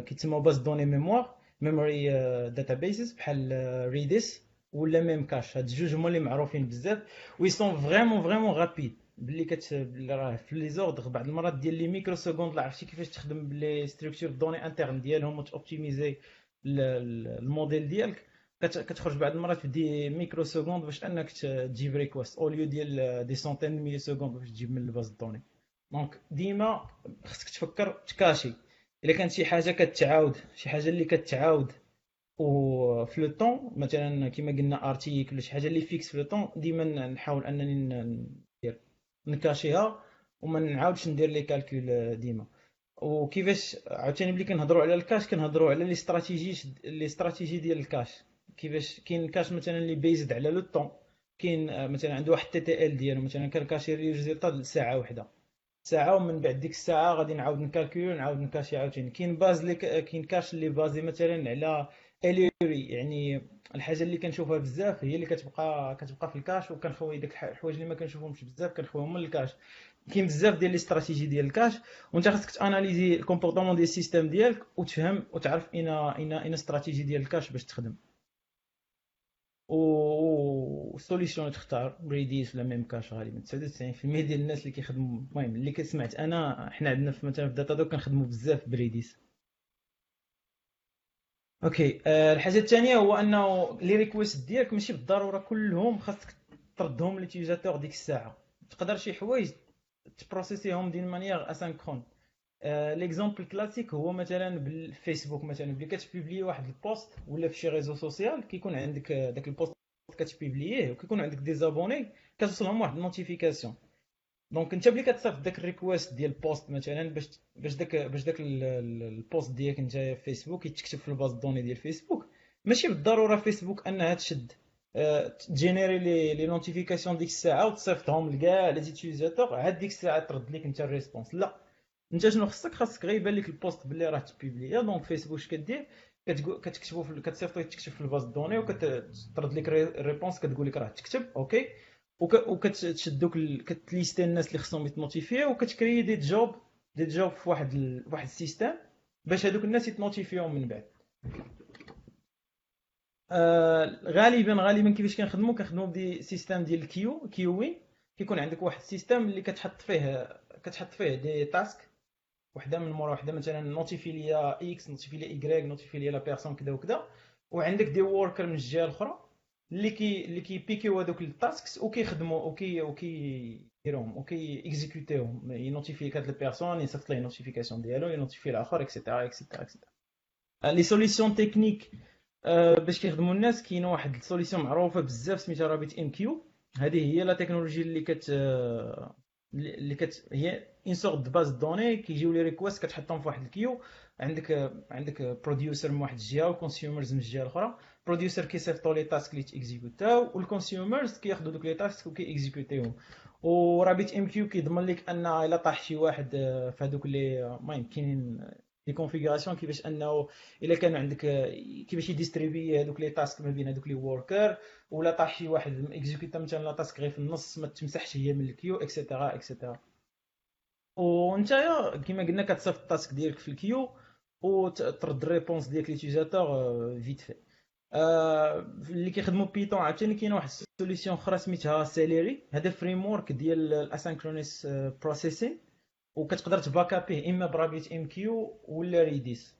كيتسموا bases de données mémoire memory databases بحال Redis ولا Memcache هاد الجوج هما اللي معروفين بزاف و ils sont vraiment vraiment rapides باللي كت راه في les ordres بعض المرات ديال les microsecondes لا عرفتي كيفاش تخدم ب les structures de données internes ديالهم وت optimiser ال modèle ديالك كتخرج بعض المرات في des microsecondes باش انك تجيب request au lieu ديال des centaines millisecondes باش تجيب من ال base de données donc ديما خصك تفكر ت cacher. إلا كانت شي حاجة كتعاود شي حاجة اللي كتعاود وفي le temps مثلا كما قلنا article شي حاجة اللي fixe في le temps ديما نحاول أنني ندير ن cacher ها وما نعاودش ندير les calculs ديما. وكيفاش عاوتاني ملي كنهضروا على ال cache كنهضروا على les stratégies les stratégies ديال ال cache. كيفاش؟ كاين cache مثلا اللي basé على le temps كاين مثلا عنده واحد TTL ديالو مثلا كن cacher résultat لساعة واحدة ساعة ومن بعد ديك الساعة غادي نعاود ن calculer نعاود ن cacher عاوتاني. كاين basé اللي كاين cache اللي basé مثلا على ال URI يعني الحاجة اللي كنشوفها بزاف هي اللي كتبقى كتبقى في ال cache وكنخوي داك الحوايج اللي ما كنشوفهمش بزاف كنخويهم من ال cache. كاين بزاف ديال ال stratégies ديال ال cache وانت خاصك ت analyser ال comportement ديال ال système ديالك وتفهم وتعرف اين اين اين استراتيجي ديال ال cache باش تخدم. و solution تختار. ب Redis ولا Memcache غالبا 99% ديال الناس اللي كيخدموا. المهم اللي كسمعت أنا حنا عندنا في مثلا في Datadog كنخدموا بزاف ب Redis OK أه الحاجة الثانية هو أنه les requests ديالك ماشي بالضرورة كلهم خاصك تردهم l'utilisateur ديك الساعة. تقدر شي حوايج ت processer هم d'une manière asynchrone l'exemple classique هو مثلا بالفيسبوك مثلا ملي كت publier واحد ال post ولا في شي réseau social كيكون عندك داك ال post كت publier ه وكيكون عندك des abonnés كتوصلهم واحد ال notification donc انت ملي كتصيفط داك ال request ديال ال post مثلا باش باش داك باش داك ال post ديالك انت في فيسبوك يتكتب في ال base de données ديال فيسبوك ماشي بالضروره فيسبوك انها تشد ت générer les les notifications ديك الساعة وتصيفطهم لكاع les utilisateurs عاد ديك الساعة ترد لك انت ال response لا انت شنو خصك خاصك غير يبان لك ال post باللي راه ت publier donc Facebook اش كدير كتكتبو في كتصيفطو تكتب في ال base de données وكترد لك réponse كتقول لك راه تكتب OK؟ وكتشد دوك كت lister الناس اللي خصهم يت notifier و وكت créer des jobs des jobs في واحد ال... واحد ال système باش هذوك الناس يتنوتيفيوهم من بعد. آه غالبا غالبا كيفاش كنخدمو؟ كنخدمو ب des systèmes ديال ال queue queuing. كيكون عندك واحد ال système اللي كتحط فيه كتحط فيه des tasks وحده من مورا وحده مثلا notifie ليا X notifie ليا Y notifie ليا la personne كذا وكذا وعندك des workers من الجهة الأخرى اللي كي اللي كيبيكيو هذوك ال tasks وكيخدموا وكي وكي يديرهم وكي اكزيكوتيهم ينوتيفي هاد ال personne يصيفط ليه notification ديالو ينوتيفي الآخر et cetera et cetera et cetera les solutions techniques باش كيخدموا الناس كاين واحد ال solution معروفة بزاف سميتها RabbitMQ هذه هي la technologie اللي كت اللي كت هي une sorte de base de données كيجيو les requests كتحطهم في واحد ال queue عندك عندك producer من واحد الجهه و consumers من الجهه الاخرى producer كيصيفطوا les tasks اللي تيكزيكوتاو وال consumers كياخذوا دوك les tasks وكيكزيكوتيهم و RabbitMQ كيضمن لك ان الا طاح شي واحد في هذوك اللي المهم كاينين les configurations كيفاش انه الا كان عندك كيفاش يديستريبي هذوك les tasks ما بين هذوك les workers ولا طاح شي واحد اكزيكوتا مثلا la task غير في النص ما تمسحش هي من ال queue et cetera et cetera وانت كما قلنا كتصيفط ال task ديالك في ال queue وترد ال réponse ديالك l'utilisateur vite fait اللي كيخدموا ب Python عاوتاني كاينة واحد ال solution أخرى سميتها Celery هذا framework ديال ال asynchronous processing وكتقدر تباكابيه إما ب RabbitMQ ولا Redis.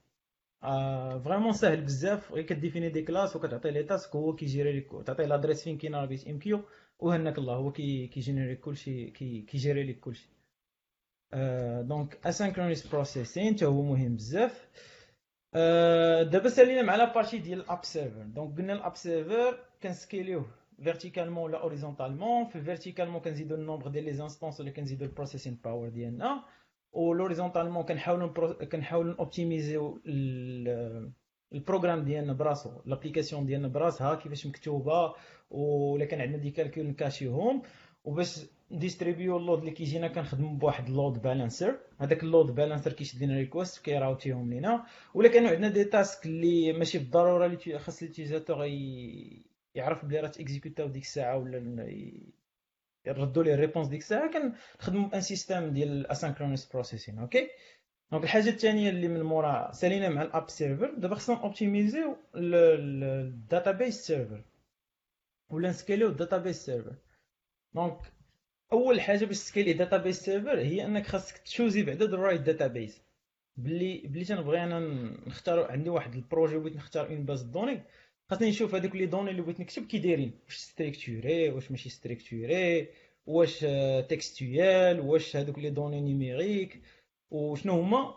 آه vraiment ساهل بزاف. غير كديفيني des classes وكتعطي les tasks هو كيجيري لك تعطي l'adresse فين كاين RabbitMQ. وهناك الله هو كي كيجينيري كلشي كي كيجيري لك كلشي. آه donc asynchronous processing حتى هو مهم بزاف. آه دابا سالينا مع la partie ديال ال app server donc قلنا ال app server كنسكيليوه verticalement ولا horizontalement في verticalement كنزيدو ال nombre ديال les instances ولا كنزيدو ال processing power ديالنا. و l'horizontalement كنحاولوا كنحاولوا اوبتيميزيو ال programme ديالنا براسو. l'application ديالنا براسها كيفاش مكتوبة ولا كان عندنا des calculs نكاشيهم وباش ديستريبيو ال load اللي كيجينا كنخدموا بواحد ال load balancer هذاك ال load balancer كيشد لنا request كيراوتيهم لينا ولا كانوا عندنا des tasks اللي ماشي بالضروره اللي خاص l'utilisateur يعرف بلي راه تيكزيكوتاو ديك الساعة ولا يردوا ليه ال réponse ديك الساعة كنخدموا un système ديال ال asynchronous processing okay donc الحاجة الثانية اللي من مورا سالينا مع ال app server دابا خصنا اوبتيميزيو ال database server ولا نسكيليو ال database server donc أول حاجة باش تسكيلي database server هي إنك خاصك تشوزي بعدا the right database بلي بلي تنبغي أنا نختار عندي واحد ال projet بغيت نختار une base de données خاصني نشوف هذوك les données اللي بغيت نكتب كي دايرين. واش structurées واش ماشي structurées واش textuelles واش هذوك les données numériques وشنو هما؟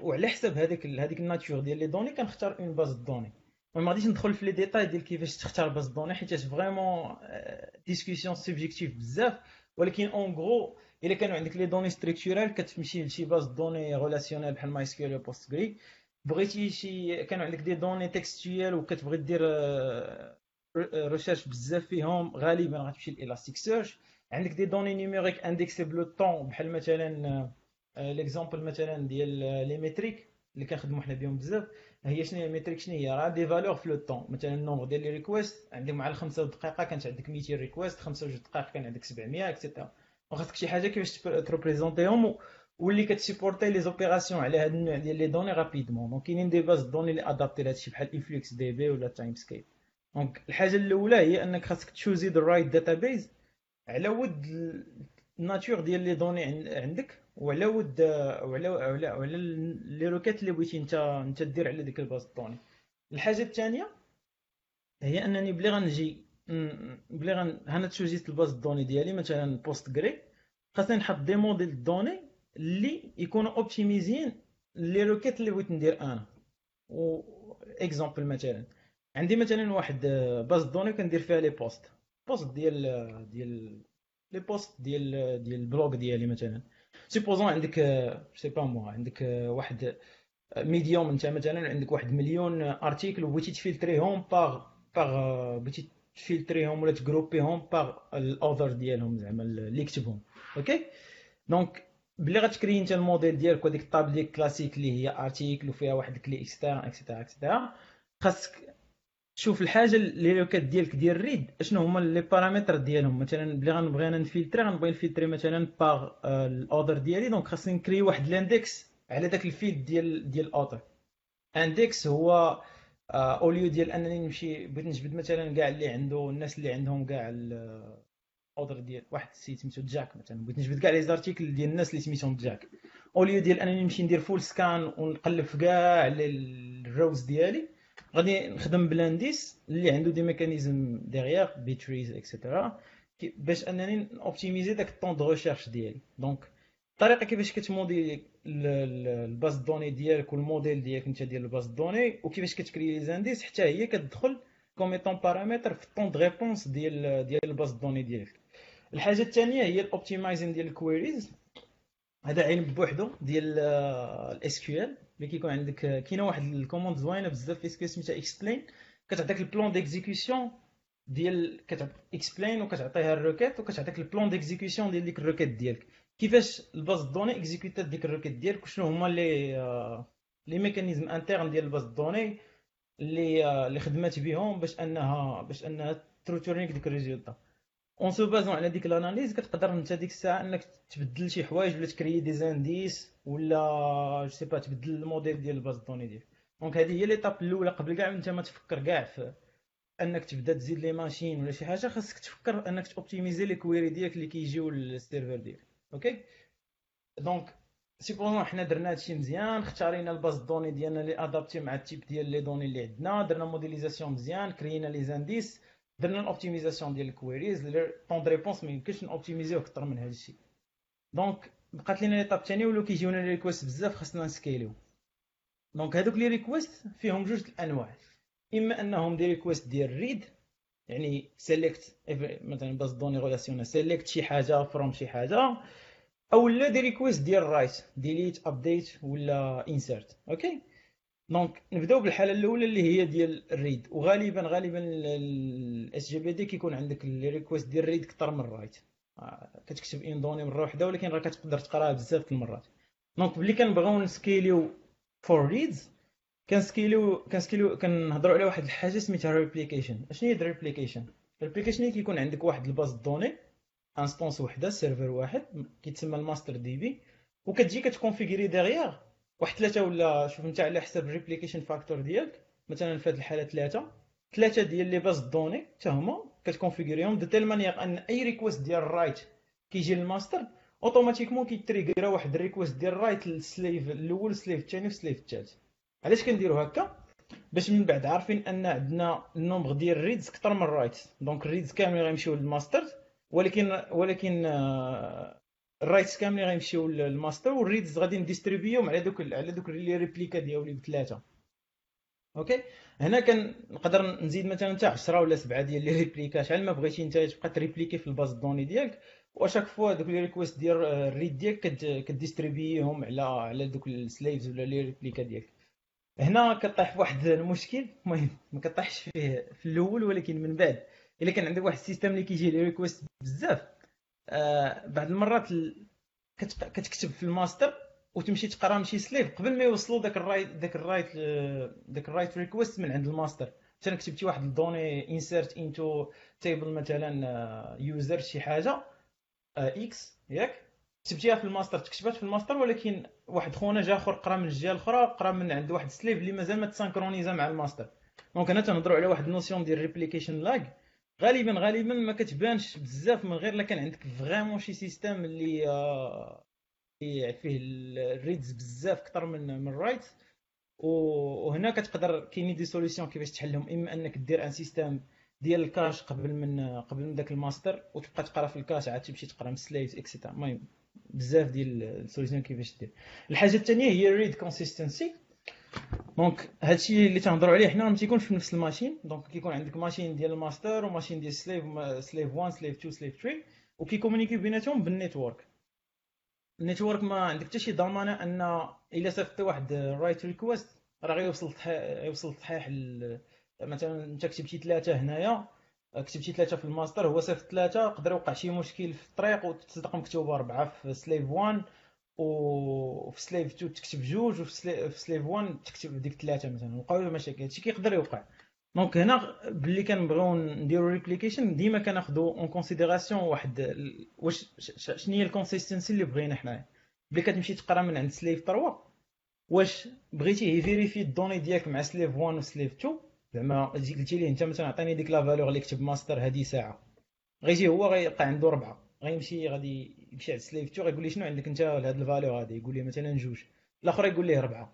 وعلى حساب هذيك هذيك ال nature ديال les données كنختار une base de données ما غاديش ندخل في les détails ديال كيفاش تختار base de données حيت vraiment discussion subjective بزاف ولكن en gros الا كانوا عندك les données structurales كتمشي لشي base de données relationnelle بحال MySQL Postgres بغيتي شي كانوا عندك des données textuelles وكتبغي دير recherche بزاف فيهم غالبا غتمشي ل Elasticsearch عندك des données numériques indexées temps بحال مثلا l'exemple مثلا ديال les métriques اللي كنخدموا حنا بهم بزاف هي شنو هي ال métrique شنو هي؟ راه des valeurs في le temps مثلا ال nombre ديال les requests عندك مع الخمسة دقيقة كانت عندك 200 request خمسة جوج دقائق كان عندك 700 et cetera وخاصك شي حاجة كيفاش تريبريزونتيهم واللي كتسيبورتي les opérations على هاد النوع ديال les données rapidement donc كاينين des bases de données اللي adaptées لهادشي بحال InfluxDB ولا Timescale donc الحاجة الأولى هي أنك خاصك تشوزي the right database على ود ال nature ديال les données عندك. وعلى ود وعلى وعلى وعلى les requêtes اللي بغيتي انت انت دير على ديك ال base de données الحاجة الثانية هي أنني بلي غنجي بلي غن هنا تشوزيت ال base de données ديالي مثلا Postgres خاصني نحط des modèles de données اللي يكونوا اوبتيميزين les requêtes اللي بغيت ندير أنا. و exemple مثلا عندي مثلا واحد base de données كندير فيها les posts posts ديال ديال les posts ديال ديال ال blog ديالي مثلا. supposons عندك c'est pas moi عندك واحد Medium انت مثلا عندك واحد مليون articles وبغيتي تفلتريهم par par بغيتي تفلتريهم ولا تجروبيهم par ال author ديالهم زعما اللي يكتبهم okay donc بلي غتكري انت الموديل ديالك وديك ال table ديال كلاسيك اللي هي article وفيها واحد الكلي اكسترا اكسترا اكسترا خاصك تشوف الحاجة اللي les requêtes ديالك ديال read أشنو هما les paramètres ديالهم؟ مثلا بلي غنبغي أنا نفلتري غنبغي نفلتري مثلا par ال author ديالي. donc خاصني نكري واحد ال index على داك ال field ديال ديال ال author اندكس هو اوليو ديال أنني نمشي بغيت نجبد مثلا كاع اللي عنده الناس اللي عندهم كاع الاوردر ديال واحد السيت سميتو جاك مثلا. بغيت نجبد كاع لي زارتيكل ديال الناس اللي سميتهم جاك اوليو ديال أنني نمشي ندير فول سكان ونقلب في كاع الروز ديالي غادي نخدم بلانديس اللي عنده دي ميكانيزم ديغيير بيتريز اكسيتيرا باش أنني اوبتيميزي داك الطون دو ريشيرش ديالي. دونك الطريقة كيفاش كت modéliser ال base de données ديالك والموديل ديالك انت ديال ال base de données وكيفاش كت créer les index حتى هي كتدخل comme étant paramètre في ال temps de réponse ديال ديال ال base de données ديالك. الحاجة الثانية هي ال optimization ديال ال queries هذا علم بوحدو ديال ال SQL ملي كيكون عندك كاينة واحد ال commande زوينة بزاف في SQL سميتها explain كتعطيك ال plan d'exécution ديال كتعطي explain وكتعطيها ال requête وكتعطيك ال plan d'exécution ديال ديك ال requête ديالك. كيفاش ال base de données exécuter ات ديك ال requête ديالك وشنو هما les les mécanismes internes ديال ال base de données اللي اللي خدمات بهم باش أنها باش أنها ت retourner ك ديك ال résultat. en se basant على ديك ال analyse كتقدر انت ديك الساعة انك تبدل شي حوايج ولا ت créer des index ولا je sais pas تبدل الموديل ديال ال base de données ديالك donc هذه هي l'étape الاولى قبل كاع انت ما تفكر كاع في انك تبدا تزيد les machines ولا شي حاجة خاصك تفكر انك ت optimiser les queries ديالك اللي كيجيو لل serveur ديالك OK donc supposons حنا درنا هادشي مزيان اختارينا ال base de données ديالنا اللي adaptée مع ال type ديال les données اللي عندنا درنا modélisation مزيان créer نا les index درنا ال optimisation ديال ال queries temps de réponse ما يمكنش ن optimiser و أكثر من هذا الشيء donc بقات لينا l'étape الثانية ولو كيجيونا les requests بزاف خاصنا ن scale يو donc هذوك les requests فيهم جوج الانواع اما انهم des requests ديال read يعني select مثلا base de données relationnelle select شي حاجة from شي حاجة أو لا des requests ديال write delete update ولا insert OK donc نبداو بالحالة الأولى اللي هي ديال ال read. وغالبا غالبا ال SGBD كيكون عندك les requests ديال ال read أكثر من ال write آه، كتكتب une donnée مرة واحدة ولكن راه كتقدر تقراها بزاف المرات. donc ملي كنبغيو نسكيليو فور ريدز كنسكيليو كنسكيليو كنهضروا على واحد الحاجة سميتها replication أشنو هي ال replication ال replication كيكون عندك واحد ال base de données instance وحدة serveur واحد كيتسمى ال master DB وكتجي كت configurer ديغيغ واحد ثلاثة ولا شوف انت على حسب ال replication factor ديالك مثلا في هذه الحالة ثلاثة ثلاثة ديال les bases de données حتى هما كت configurer هم de telle manière أن أي request ديال ال write كيجي لل master automatiquement كي trigger ا واحد ال request ديال write لل slave الأول ال slave الثاني وال slave الثالث. علاش كنديروا هكا؟ باش من بعد عارفين أن عندنا ال nombre ديال ال reads أكثر من ال write donc ال reads كاملين غيمشيو للماستر ولكن ولكن ال writes كاملين غيمشيو لل master وال reads غادي ن distribuer هم على دوك على دوك les réplicas ديالي بثلاثه OK؟ هنا كنقدر نزيد مثلا حتى 10 ولا 7 ديال les réplicas. شحال ما بغيتي أنت تبقى ت répliquer في ال base de données ديالك و à chaque fois دوك les requests ديال ال read ديالك ك distribuer هم على على دوك ال slaves ولا les réplicas ديالك. هنا كطيح فواحد المشكل المهم ما كطيحش فيه في الأول ولكن من بعد. إلا كان عندك واحد ال système اللي كيجي les requests بزاف. آه بعض المرات كتكتب في الماستر وتمشي تقرا من شي slave. قبل ما يوصلوا داك ال write داك ال write داك ال write request من عند الماستر. مثلا كتبتي واحد ال donnée insert into table مثلا user شي حاجة X ياك؟ كتبتيها في الماستر تكتبات في الماستر ولكن واحد خونا جا آخر قرا من الجهة الأخرى قرا من عند واحد slave اللي مازال ما ت synchroniser ا مع الماستر. donc هنا تنهضروا على واحد ال notion ديال replication lag غالبا غالبا ما كتبانش بزاف من غير الا كان عندك vraiment شي système اللي آه فيه ال reads بزاف أكثر من من ال write وهنا كتقدر كاينين des solutions كيفاش تحلهم. إما أنك دير un système ديال ال cache قبل من قبل من داك الماستر وتبقى تقرا في ال cache عاد تمشي تقرا من slave et cetera المهم بزاف ديال ال solutions كيفاش دير. الحاجة الثانية هي ال read consistency donc هادشي اللي تنهضروا عليه حنا ما تيكونش في نفس ال machine. donc كيكون عندك machine ديال الماستر و machine ديال slave slave 1 slave 2 slave 3 وكي communiquer و بيناتهم بال network. ال network ما عندك حتى شي ضمانة أن إلا صيفط واحد write request راه غيوصل يوصل صحيح مثلا أنت كتبتي ثلاثة هنايا كتبتي ثلاثة في الماستر هو صيفط ثلاثة يقدر يوقع شي مشكل في الطريق وتصدق مكتوبة أربعة في slave 1 وفي slave 2 تكتب جوج وفي slave 1 تكتب ديك ثلاثة مثلا. وقعوا مشاكل هادشي كيقدر يوقع. donc هنا باللي كنبغيو نديرو replication ديما كناخذو en considération واحد واش شنو هي ال consistency اللي بغينا حنايا. ملي كتمشي تقرا من عند slave 3 واش بغيتي يفيريفي الدوني ديالك مع slave 1 و slave 2 زعما قلتي ليه انت مثلا عطيني ديك la valeur اللي كتب ماستر هادي ساعة. غيجي هو غيلقى عنده ربعة. غيمشي غادي يمشي slave 2 غيقول لي شنو عندك انت لهاد ال valeur هادي؟ يقول لي مثلا جوج. الآخر يقول ليه ربعة.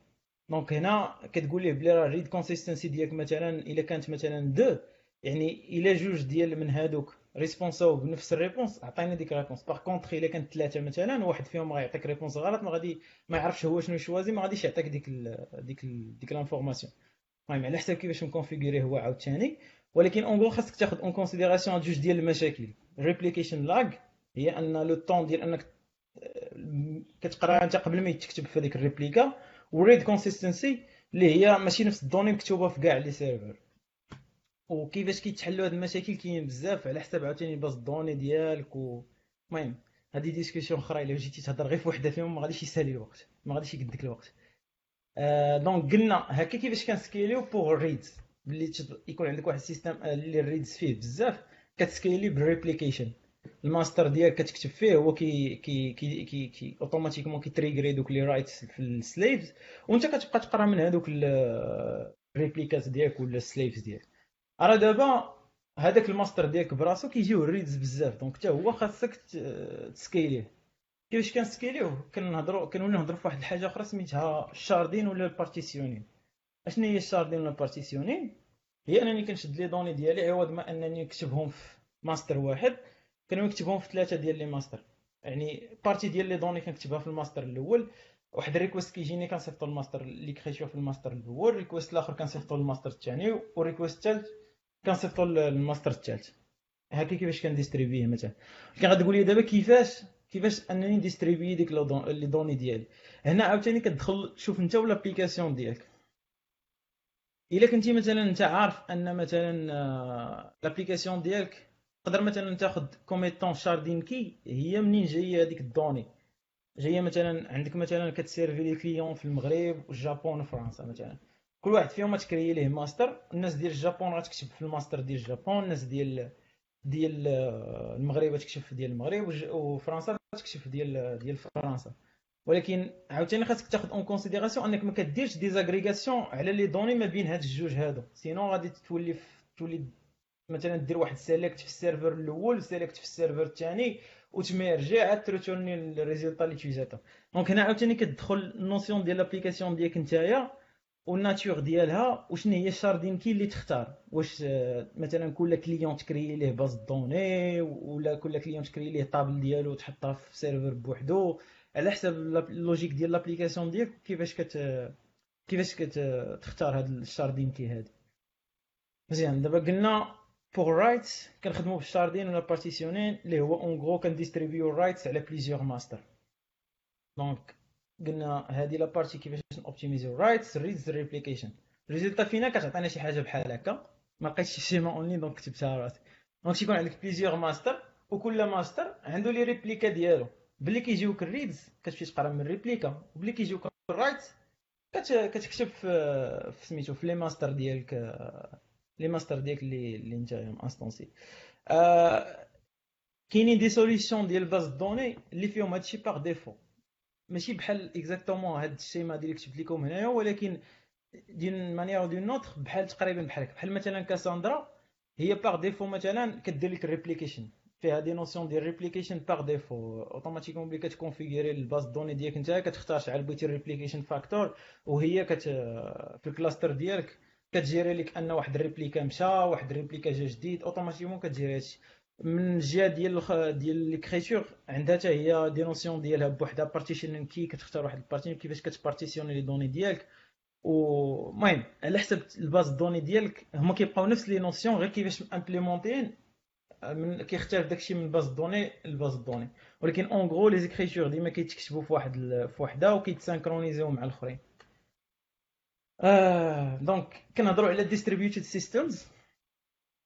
donc هنا كتقول ليه بلي راه ال read consistency ديالك مثلا إلا كانت مثلا deux يعني إلا جوج ديال من هادوك response او بنفس ال réponse عطيني ديك ال réponse. par contre إلا كانت ثلاثة مثلا واحد فيهم غيعطيك réponse غلط ما غادي ما يعرفش هو شنو ي choisir ما غاديش يعطيك ديك ال ديك ال ديك l'information المهم على حسب كيفاش م configurer هو عاوتاني. ولكن en gros خاصك تاخذ en considération جوج ديال المشاكل. replication lag هي أن le temps ديال أنك كتقرأ أنت قبل ما تكتب في هذيك ال réplica و read consistency اللي هي ماشي نفس ال donnée مكتوبة في كاع les serveurs وكيفاش كيتحلوا هاد المشاكل كاين بزاف على حسب عاوتاني base ال données ديالك و المهم هادي discussion أخرى إلا جيتي تهضر غير في وحدة فيهم ما غاديش يسالي الوقت ما غاديش يقدك الوقت. آه donc قلنا هكا كيفاش كنسكيليو pour reads ملي يكون عندك واحد ال système اللي ال reads فيه بزاف كتسكيلي بال replication ال master ديالك كتكتب فيه هو كي كي كي كي, كي automatiquement كيتريغري دوك les writes في ال slaves وانت كتبقى تقرا من هذوك الريبليكات ديالك ولا ال slaves ديالك. راه دابا هذاك الماستر ديالك براسو كيجيو ال reads بزاف donc حتى هو خاصك تسكيليه كيفاش كنسكيليوه كنهضروا كنولي نهضروا في واحد الحاجة أخرى سميتها ال sharding ولا ال partitioning أشنو هي ال sharding ولا ال partitioning هي أنني كنشد les données ديالي عوض ما أنني نكتبهم في ماستر واحد. كنكتبهم في ثلاثة ديال les masters. يعني partie ديال les données كنكتبها في الماستر الأول واحد ال request كيجيني كنصيفطو للماستر اللي كريتيو في الماستر الأول request الآخر كنصيفطو للماستر الثاني و request الثالث كنصيفطو للماستر الثالث. هكا كيفاش كنديستريبيه مثلا؟ كان غتقول لي دابا كيفاش؟ كيفاش أنني نديستريبي ديك les données ديالي؟ هنا عاوتاني كتدخل تشوف أنت ولا application ديالك. إلا كنتي مثلا أنت عارف أن مثلا l'application ديالك تقدر مثلا تاخذ comme étant sharding key هي منين جاية هذيك ال données؟ جاية مثلا عندك مثلا كتسيرفي les clients في المغرب والجابون وفرنسا مثلا. كل واحد فيهم تcréer ليه ماستر الناس ديال الجابون غتكتب في الماستر ديال الجابون الناس ديال ديال المغرب تكتب في ديال المغرب وفرنسا تكتب في ديال ديال فرنسا. ولكن عاوتاني خاصك تاخذ en considération انك ما كديرش des agrégations على les données ما بين هاد الجوج هادو. sinon غادي تولي تولي مثلا دير واحد select في ال serveur الأول select في ال serveur الثاني وتميرجي عاد تريتورني ال résultat اللي تيجاتها donc هنا عاوتاني كتدخل ال notion ديال l'application ديالك نتايا وال nature ديالها وشنو هي ال sharding key اللي تختار. واش آه، مثلا كل client تcréer ليه base de données ولا كل client تcréer ليه table ديالو تحطها في serveur بوحدو. على حسب ال logique ديال l'application ديالك كيفاش كت كيفاش كتختار هاد ال sharding key هادي. مزيان. دابا قلنا pour write كنخدمو بال sharding ولا partitioning اللي هو en gros كنديستريبيو ال writes على plusieurs masters donc قلنا هذه la partie كيفاش نوبتيميزيو ال writes reads replication ال résultat final كتعطينا شي حاجة بحال هكا. ما لقيتش schéma online donc كتبتها راسي دونك تيكون عندك plusieurs masters وكل ماستر عنده les réplicas ديالو. ملي كيجيوك ال reads كتمشي تقرا من ال réplica وملي كيجيوك ال writes كتكتب في في سميتو في les masters ديالك les masters ديالك اللي اللي انت انستونسي آه كاينين des solutions ديال base de données اللي فيهم هادشي par défaut ماشي بحال exactement هاد ال schéma ديال كتبت لكم هنايا ولكن d'une manière ou d'une autre بحال تقريبا بحال بحال مثلا كاساندرا هي par défaut مثلا كدير لك ال replication فيها des notions ديال replication par défaut automatiquement ملي كتكونفيغيري ال base de données ديالك نتا كتختار شحال بغيتي ال replication factor وهي كت في ال cluster ديالك. كتجيري لك أن واحد ال réplica مشى واحد ال réplica جا جديد automatiquement كتجيري هادشي. من الجهه ديال ديال l'écriture عندها حتى هي des notions ديالها بوحدها partition key كتختار واحد ال partition كيفاش كتبارتيسيوني les données ديالك. المهم على حسب ال base de données ديالك هما كيبقاو نفس les notions غير كيفاش implémentés من كيختلف داكشي من base de données ل base de données ولكن en gros les écritures ديما كيتكتبوا في واحد في وحده وكيتسانكرونيزيو مع الآخرين. آه donc كنهضروا على distributed systems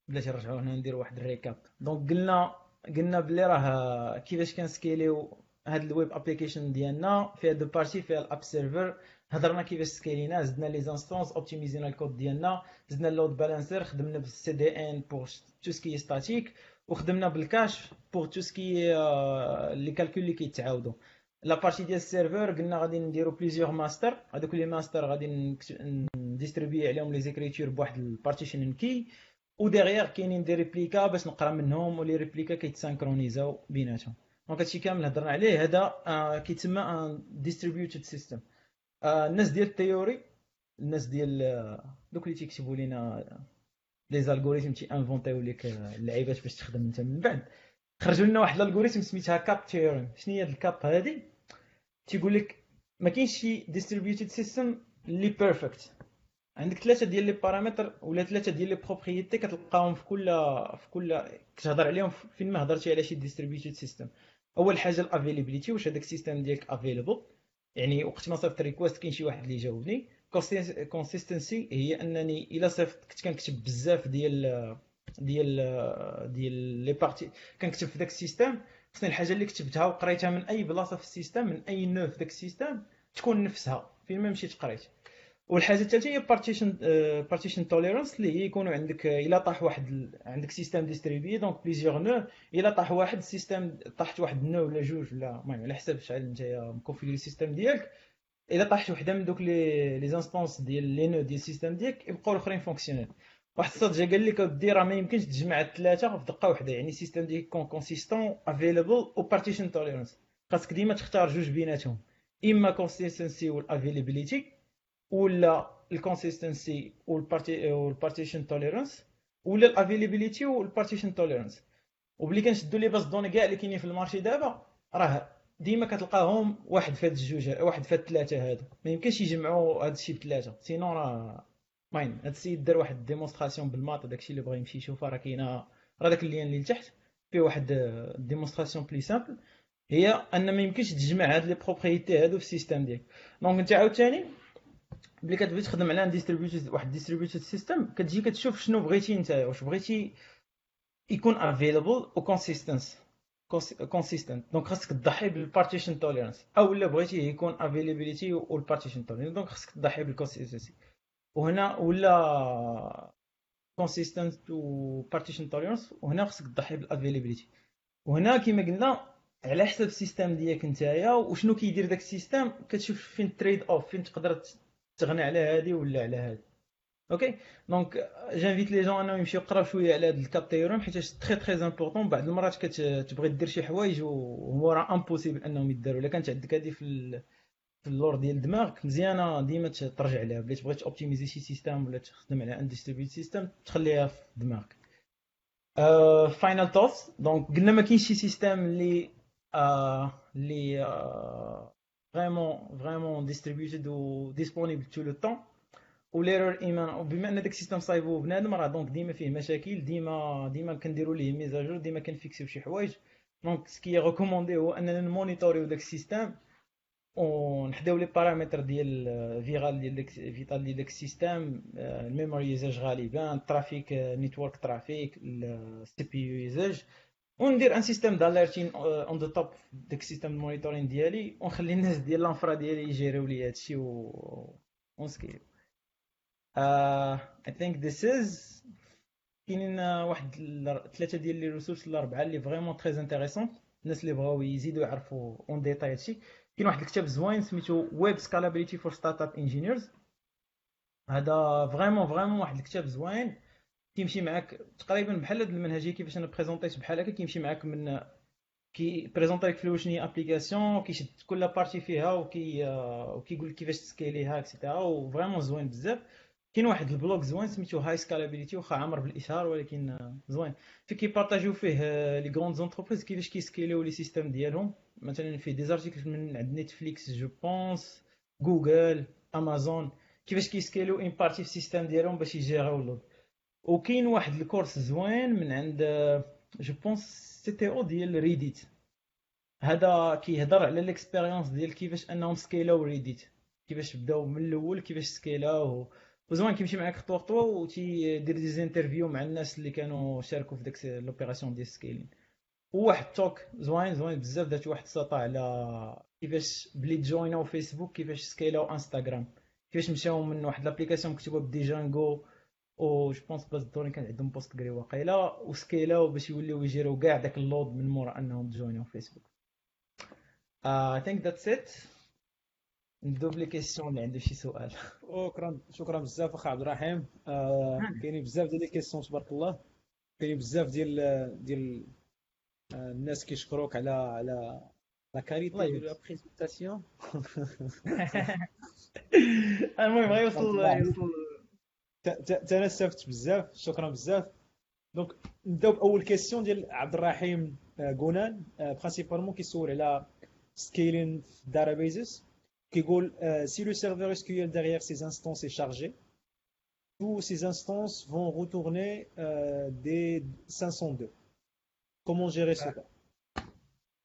بلاتي نرجعوا هنا نديروا واحد récap. donc قلنا قلنا بلي راه كيفاش كنسكيليو هاد ال web application ديالنا. فيها deux parties فيها ال app server هضرنا كيفاش سكيلينا زدنا les instances اوبتيميزينا الكود ديالنا. زدنا ال load balancer خدمنا بال CDN pour tout ce qui est statique وخدمنا بال cache pour tout ce qui est les calculs اللي كيتعاودوا la partie ديال ال serveur قلنا غادي نديرو plusieurs masters هذوك les masters غادي نديستريبي عليهم les écritures بواحد ال partition key و derrière كاينين des réplicas باش نقرا منهم و les réplicas كيتسانكرونيزاو بيناتهم donc هادشي كامل هضرنا عليه هذا آه كيتسمى un distributed system الناس ديال ال théorie الناس ديال دوك اللي تيكتبوا لينا les algorithmes تيانفونتيو لك اللعيبات باش تخدم انت من بعد خرجوا لنا واحد ال algorithme سميتها CAP theorem شنو هي ال CAP هذه تيقول لك ما كاينش شي distributed system اللي perfect عندك ثلاثة ديال les paramètres ولا ثلاثة ديال les propriétés كتلقاهم في كل في كل كتهضر عليهم فين ما هضرتي على شي distributed system أول حاجة ال availability واش هذاك ال système ديالك available يعني وقت ما صيفط request كاين شي واحد اللي جاوبني. consistency هي أنني إلا صيفط كنت كنكتب بزاف ديال ديال ديال les parties كنكتب في داك ال système خصني الحاجة اللي كتبتها وقريتها من أي بلاصة في ال système من أي nœud في داك ال système تكون نفسها. فين ما مشيت قريت. والحاجة الثالثه هي partition partition tolerance اللي هي يكونوا عندك إلا طاح واحد عندك système distribué donc plusieurs nœuds إلا طاح واحد ال système طاحت واحد nœud ولا جوج ولا المهم على حسب شحال انت مكونفيغي ال système ديالك. إلا طاحت وحدة من دوك les les instances ديال les nœuds ديال ال système ديالك يبقاو الأخرين fonctionnels واحد الصاد قال لك اودي راه ما يمكنش تجمع الثلاثه في دقة واحدة يعني ال système ديالك يكون consistent available و partition tolerance خاصك ديما تختار جوج بيناتهم إما كونسيستنسي والافيلابيليتي ولا الكونسيستنسي والبارتيشن توليرانس ولا الافيلابيليتي والبارتيشن توليرانس وبلي كنشدو les bases de données كاع اللي كاينين في ال marché دابا راه ديما كتلقاهم واحد في هاد الجوج واحد في هاد الثلاثه هادو ما يمكنش يجمعوا هاد الشيء بثلاثه sinon راه المهم هاد السيد دار واحد ال démonstration بال maths داكشي اللي بغى يمشي يشوفها راه كاينة راه داك ال lien اللي لتحت فيه واحد démonstration plus simple. هي أن ما يمكنش تجمع هاد les propriétés هادو في ال système ديالك. donc أنت عاوتاني ملي كتبغي تخدم على distributed واحد distributed system كتجي كتشوف شنو بغيتي أنت واش بغيتي يكون available و consistence consistent donc خاصك تضحي بال partition tolerance أو لا بغيتي يكون availability وال partition tolerance donc خاصك تضحي بال consistency وهنا ولا consistent و partition tolerance وهنا خاصك تضحي بال availability وهنا كما قلنا على حسب ال système ديالك نتايا وشنو كيدير داك ال système كتشوف فين trade-off فين تقدر تغنى على هادي ولا على هادي. OK donc j'invite les gens انهم يمشيو يقراو شوية على هاد ال CAP theorem حيت très très important بعض المرات كتبغي دير شي حوايج وهو راه impossible أنهم يداروا. إلا كانت عندك هادي في في اللور ديال دماغك مزيانة ديما ترجع ليها. بلي تبغي optimiser شي système ولا تخدم على un distributed system تخليها في دماغك. final thoughts donc قلنا ما كاينش شي système اللي اللي vraiment vraiment distributed و disponible tout le temps و l'erreur humaine وبما أن داك ال système صايبو بنادم راه donc ديما فيه مشاكل ديما ديما كنديروا ليه mises à jour ديما كنفيكسيو شي حوايج. donc ce qui est recommandé هو أننا نمونيتوريو داك ال système ونحداو les paramètres ديال vital ديال داك vital ديال داك ال système ال memory usage غالبا ال traffic network traffic ال CPU usage وندير un système d'alerting on the top داك ال système ال monitoring ديالي. ونخلي الناس ديال l'infra ديالي يجيريو لي هادشي و ونسكيل I think this is كاينين واحد ثلاثة ديال les ressources الأربعة اللي vraiment très intéressants الناس اللي بغاو يزيدوا يعرفوا en détail هادشي. كاين واحد الكتاب زوين سميتو Web Scalability for Startup Engineers هذا vraiment vraiment واحد الكتاب زوين كيمشي معاك تقريبا بحال هاد المنهجيه كيفاش أنا بريزونطيت بحال هكا كيمشي معاك من كي بريزونطي لك في شنو هي application كيشد كل partie فيها وكي وكيقول لك كيفاش تسكيليها et cetera و vraiment زوين بزاف كاين واحد ال blog زوين سميتو High Scalability واخا عامر بالاشهار ولكن زوين. في كيبارطاجيو فيه les grandes entreprises كيفاش كيسكيليو les systèmes ديالهم. مثلا فيه des articles من عند Netflix je pense Google امازون كيفاش كيسكيليو une partie في ال système ديالهم باش يجيريو ال load وكاين واحد ال course زوين من عند je pense CTO ديال Reddit هذا كيهضر على l'expérience ديال كيفاش أنهم سكيلاو Reddit كيفاش بداو من الأول كيفاش سكيلاو وزوين كيمشي معاك خطوه خطوه وتيدير des interviews مع الناس اللي كانوا شاركوا في داك l'opération ديال scaling. وواحد talk زوين زوين بزاف دات واحد السطا على كيفاش بلي تجويناو فيسبوك كيفاش سكيلاو انستغرام كيفاش مشاو من واحد l'application مكتوبه ب Django و je pense base derrière كان عندهم Postgres واقيلا وسكيلاو باش يوليو يجيرو كاع داك ال load من مورا أنهم تجويناو Facebook I think that's it نبداو ب les questions اللي عنده شي سؤال
شكرا شكرا بزاف اخ عبد الرحيم آه كاينين بزاف ديال les questions تبارك الله كاينين بزاف ديال ديال آه الناس كيشكروك على على la qualité ديال la présentation
المهم غيوصل يوصل
تنسفت بزاف شكرا بزاف donc نبداو باول question ديال عبد الرحيم غونان principalement كيسول على scaling euh, si le serveur SQL derrière ces instances est chargé, toutes ces instances vont retourner euh, des 502. Comment gérer ce cas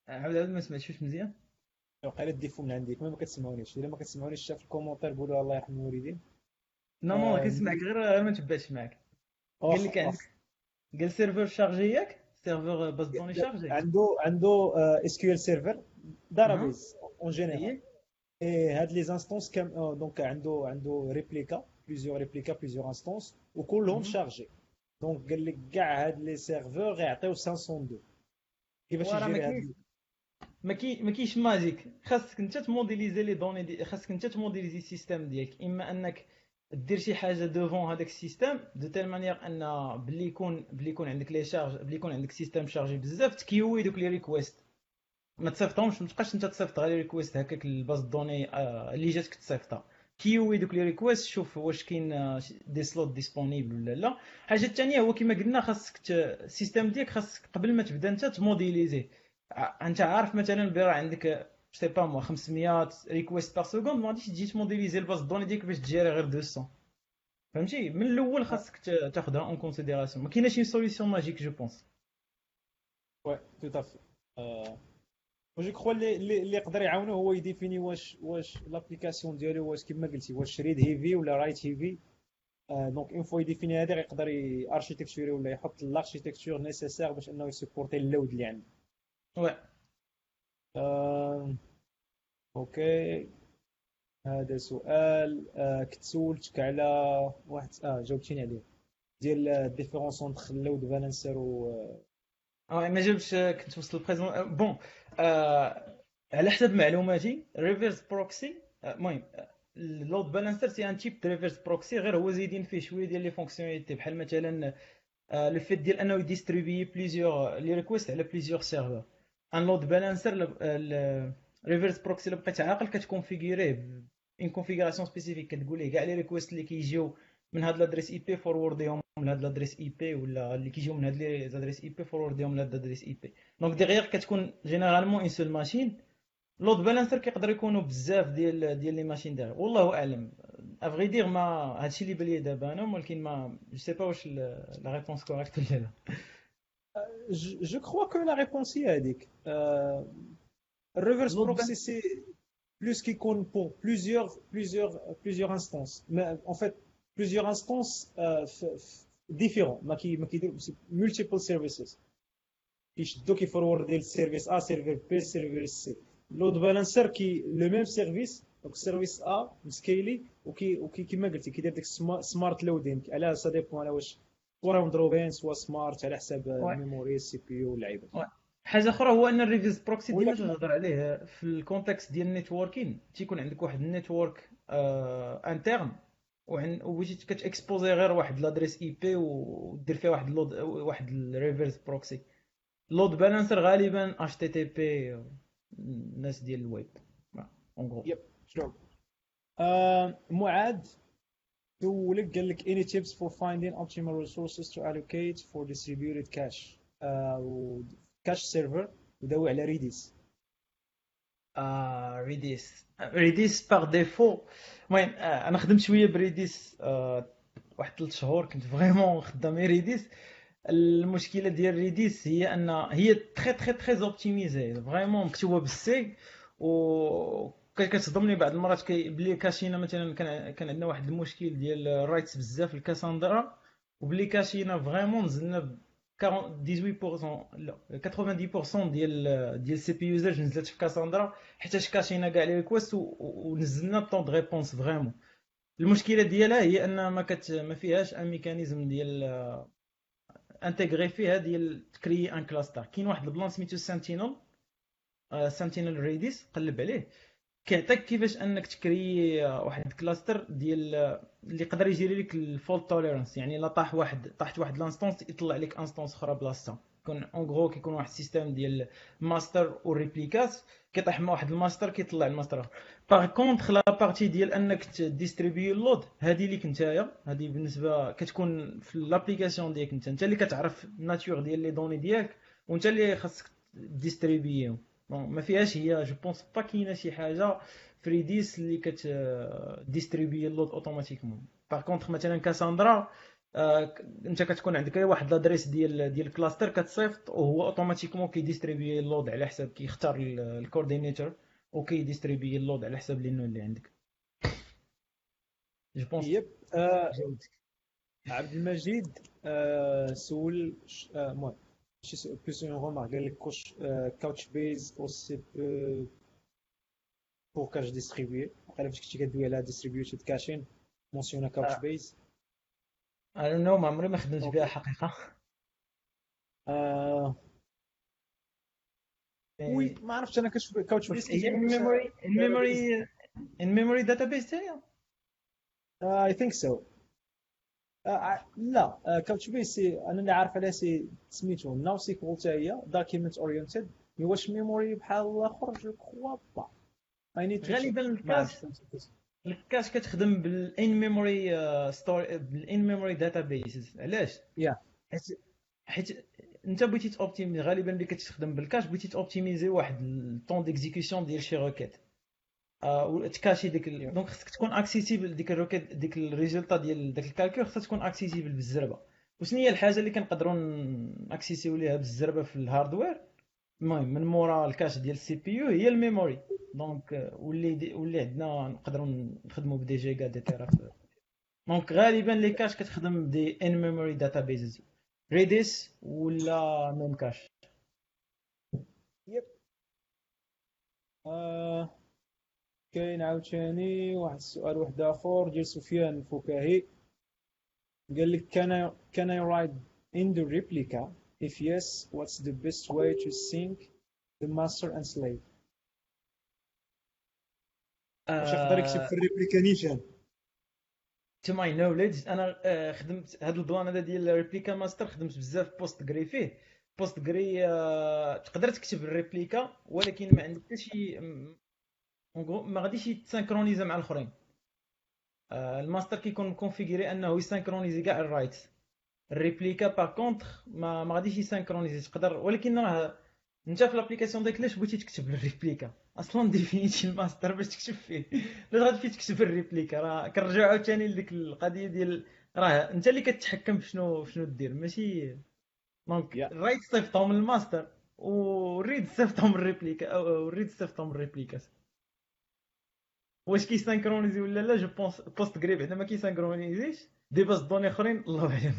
عاود ما سمعتش مزيان
وقيلا ال défaut من عندك ما كتسمعونيش الا ما كتسمعونيش شاف ال commentaire قولوا الله يرحم الوالدين
non non كنسمعك غير ما تبعش معاك قال لك عندك قال serveur chargé ياك serveur base de données
chargé عنده عنده SQL Server database en général Et هاد les instances كم donc عنده عنده réplicas plusieurs ريبليكا plusieurs instances وكلهم chargés donc قال لك كاع هاد les serveurs غيعطيو 502 كيفاش يجري هاد
ما كي ما كاينش magique خاصك انت تموديليزي les données دي خاصك انت تموديليزي ال système ديالك اما انك دير شي حاجة devant هذاك ال système de telle manière ان بلي يكون بلي يكون عندك les charges بلي يكون عندك système chargé بزاف تكيوي دوك les requests ما تصيفطهمش ما تبقاش انت تصيفط غير request هكاك ال base de données آه، اللي جاتك تصيفطها. كيوي دوك les requests شوف واش كاين آه، des slots disponibles ولا لا. الحاجة الثانية هو كما قلنا خاصك ال système ديالك خاصك قبل ما تبدا انت تموديليزي انت عارف مثلا برا عندك sais pas moi 500 request par seconde ما غاديش تجي تموديليزي ال base de données ديالك باش تجيري غير 200 فهمتي؟ من الأول خاصك تاخذها en considération ما كايناش شي solution magique je pense
oui tout à fait je crois اللي اللي يقدر يعاونو هو يdéfini واش واش l'application ديالو واش كما قلتي واش read heavy ولا write heavy donc une fois يdéfini هذا يقدر architecturer ولا يحط ال architecture nécessaire باش انه يsupporter ال load اللي عنده
oui
okay هذا سؤال كنت سولتك على واحد آه جاوبتيني عليه ديال ال différence entre ال load
balancer و ما جاوبتش كنت وصل البريزون. bon آه على حسب معلوماتي reverse proxy المهم ال load balancer c'est un type reverse proxy غير هو زايدين فيه شوية ديال les fonctionnalités بحال مثلا le fait ديال أنه يdistribuer plusieurs les requests على plusieurs serveurs un load balancer reverse proxy اللي بقيت عاقل كتconfigurer ه une configuration spécifique كتقول ليه كاع les requests اللي كيجيو من هاد l'adresse IP forward يهم لهاد l'adresse IP ولا اللي كيجيو من هاد les adresses IP forward يهم لهاد l'adresse IP. دونك ديغيغ كتكون جينيرالمون اون سول ماشين لود بالانسر كيقدر يكونوا بزاف ديال ديال لي ماشين ديغيغ والله أعلم. أفغي دير ما هادشي اللي بان دابا أنا ولكن ما جو سي با واش لا ريبونس كوريكت ولا لا.
جو كخوا كو لا ريبونس هي هذيك الريفرس بروكسي سي بلوس كيكون بور بليزيور بليزيور بليزيور انستونس ان فيت plusieurs instances euh, كيدير multiple services. كيشدو كيفوروردي السيرفيس ا سيرفر بي سيرفر سي لود بالانسر كي لو ميم سيرفيس دونك السيرفيس ا مسكيلي وكي وكي كيما قلتي كيدير ديك سمارت لودين على سا ديبون على واش سوا مضروبين سوا سمارت على حساب الميموري السي بي يو واللعيبه
حاجة أخرى هو ان الريفيز بروكسي ديما تهضر عليه في الكونتكست ديال النيتوركين تيكون عندك واحد النيتورك انترن وبغيتي كتexposer غير واحد l'adresse IP ودير فيها واحد ال load واحد ال reverse proxy. load balancer غالبا HTTP الناس ديال الويب.
en gros yep معاذ سولك قال لك tips for finding optimal resources to allocate for distributed cache. uh, cache server وداوي على ريديس
ريديس ريديس par défaut المهم أنا خدمت شوية بريديس واحد ثلاث شهور كنت vraiment خدام ريديس المشكلة ديال ريديس هي أن هي très très très optimisé vraiment مكتوبة بال C و كتصدمني بعض المرات كي بلي cache ينا مثلا كان كان عندنا واحد المشكل ديال writes بزاف الكاساندرا وبلي cache ينا vraiment نزلنا 18% لا 90% ديال ديال السي بي يوزرز نزلت في كاساندرا حيت cache ينا كاع les requests ونزلنا ال temps de réponse vraiment المشكلة ديالها هي ان ما كت ما فيهاش un mécanisme ديال intégré فيها ديال تcréer un cluster كاين واحد ال plan سميتو Sentinel Sentinel ريديس قلب عليه كيعطيك كيفاش انك تcréer واحد ال cluster ديال اللي يقدر يجيري لك ال fault tolerance يعني الا طاح واحد طاحت واحد l'instance يطلع لك instance أخرى بلاصتها. يكون en gros كيكون واحد ال système ديال master و réplicat كيطيح مع واحد الماستر كيطلع ال master par contre la partie ديال انك تdistribuer ال load هذه ليك نتايا هذه بالنسبة كتكون في l'application ديالك انت انت اللي كتعرف ال nature ديال les données ديالك وانت اللي خاصك distribuer هم bon ما فيهاش هي je pense pas كاينة شي حاجة فريديس اللي كت distribuer ال load automatiquement par contre مثلا كاساندرا انت كتكون عندك واحد l'adresse ديال ديال ال cluster كتصيفط وهو automatiquement كيdistribuer ال load على حساب كيختار ال coordinateur وكيdistribuer ال load على حساب les اللي عندك
je pense yep عبد المجيد سول المهم plus une remarque les couches Couchbase aussi pour cache distribué parce que tu as la distributed caching mentionne Couchbase
don't know ما عمري ما خدمت بها حقيقة
وي ما عرفتش أنا كنشوف كاوتش بيس
ميموري ان ميموري ان ميموري داتابيس تاعي
اي ثينك سو لا كاوتش بيس أنا اللي عارف عليه سي سميتو ناو سيكول حتى هي دوكيمنت اورينتد مي واش ميموري بحال الآخر جو كخوا با
غالبا ال cache ال cache كتخدم بال in memory store بال in memory database علاش؟
يا
حيت حيت أنت بغيتي تoptimi غالبا اللي كتستخدم بال cache بغيتي تoptimiser واحد ال temps d'exécution ديال شي requête وت cache ي ديك ال... donc خصك تكون accessible ديك ال requête ديك ال résultat ديال داك ال calcul خصها تكون accessible بالزربة. وشنو هي الحاجة اللي كنقدروا accéder ليها بالزربة في ال hardware المهم من مورا ال cache ديال ال CPU هي ال memory. donc واللي دي... واللي عندنا نقدروا نخدموا ب des giga des téra. donc غالبا les caches كتخدم ب des in memory databases ريديس ولا Memcached
yep آه. كاين عاوتاني واحد السؤال واحد آخر. ديال سفيان الفكاهي قال لك can I, can I write in the replica? If yes what's the best way to sync the master and slave? واش يقدر يكتب في ال replica نيشان؟
to my knowledge أنا آه، خدمت هذا ال plan هذا ديال ال replica master خدمت بزاف Postgres فيه. Postgres تقدر تكتب ال replica ولكن ما عندك حتى شي ما غاديش يت synchronisa مع الأخرين. الماستر كيكون مكونفيغيري أنه يسانكرونيزي كاع الرايت الريبليكا باغ كونتر ما ما غاديش ي synchroniser تقدر ولكن راه انت في l'application ديك لاش بغيتي تكتب ال replica أصلا définiti ال master باش تكتب فيه. لاش غادي فيه تكتب ال replica راه كنرجعو عاوتاني لديك القضية ديال راه انت اللي كتحكم في شنو شنو دير. ماشي donc ال write صيفطهم من ال master وال read صيفطهم ال replica أو ال read صيفطهم من ال replica واش كي synchroniser ولا لا je pense Postgres بعدا ما كي synchroniser ش des bases de données أخرين الله أعلم.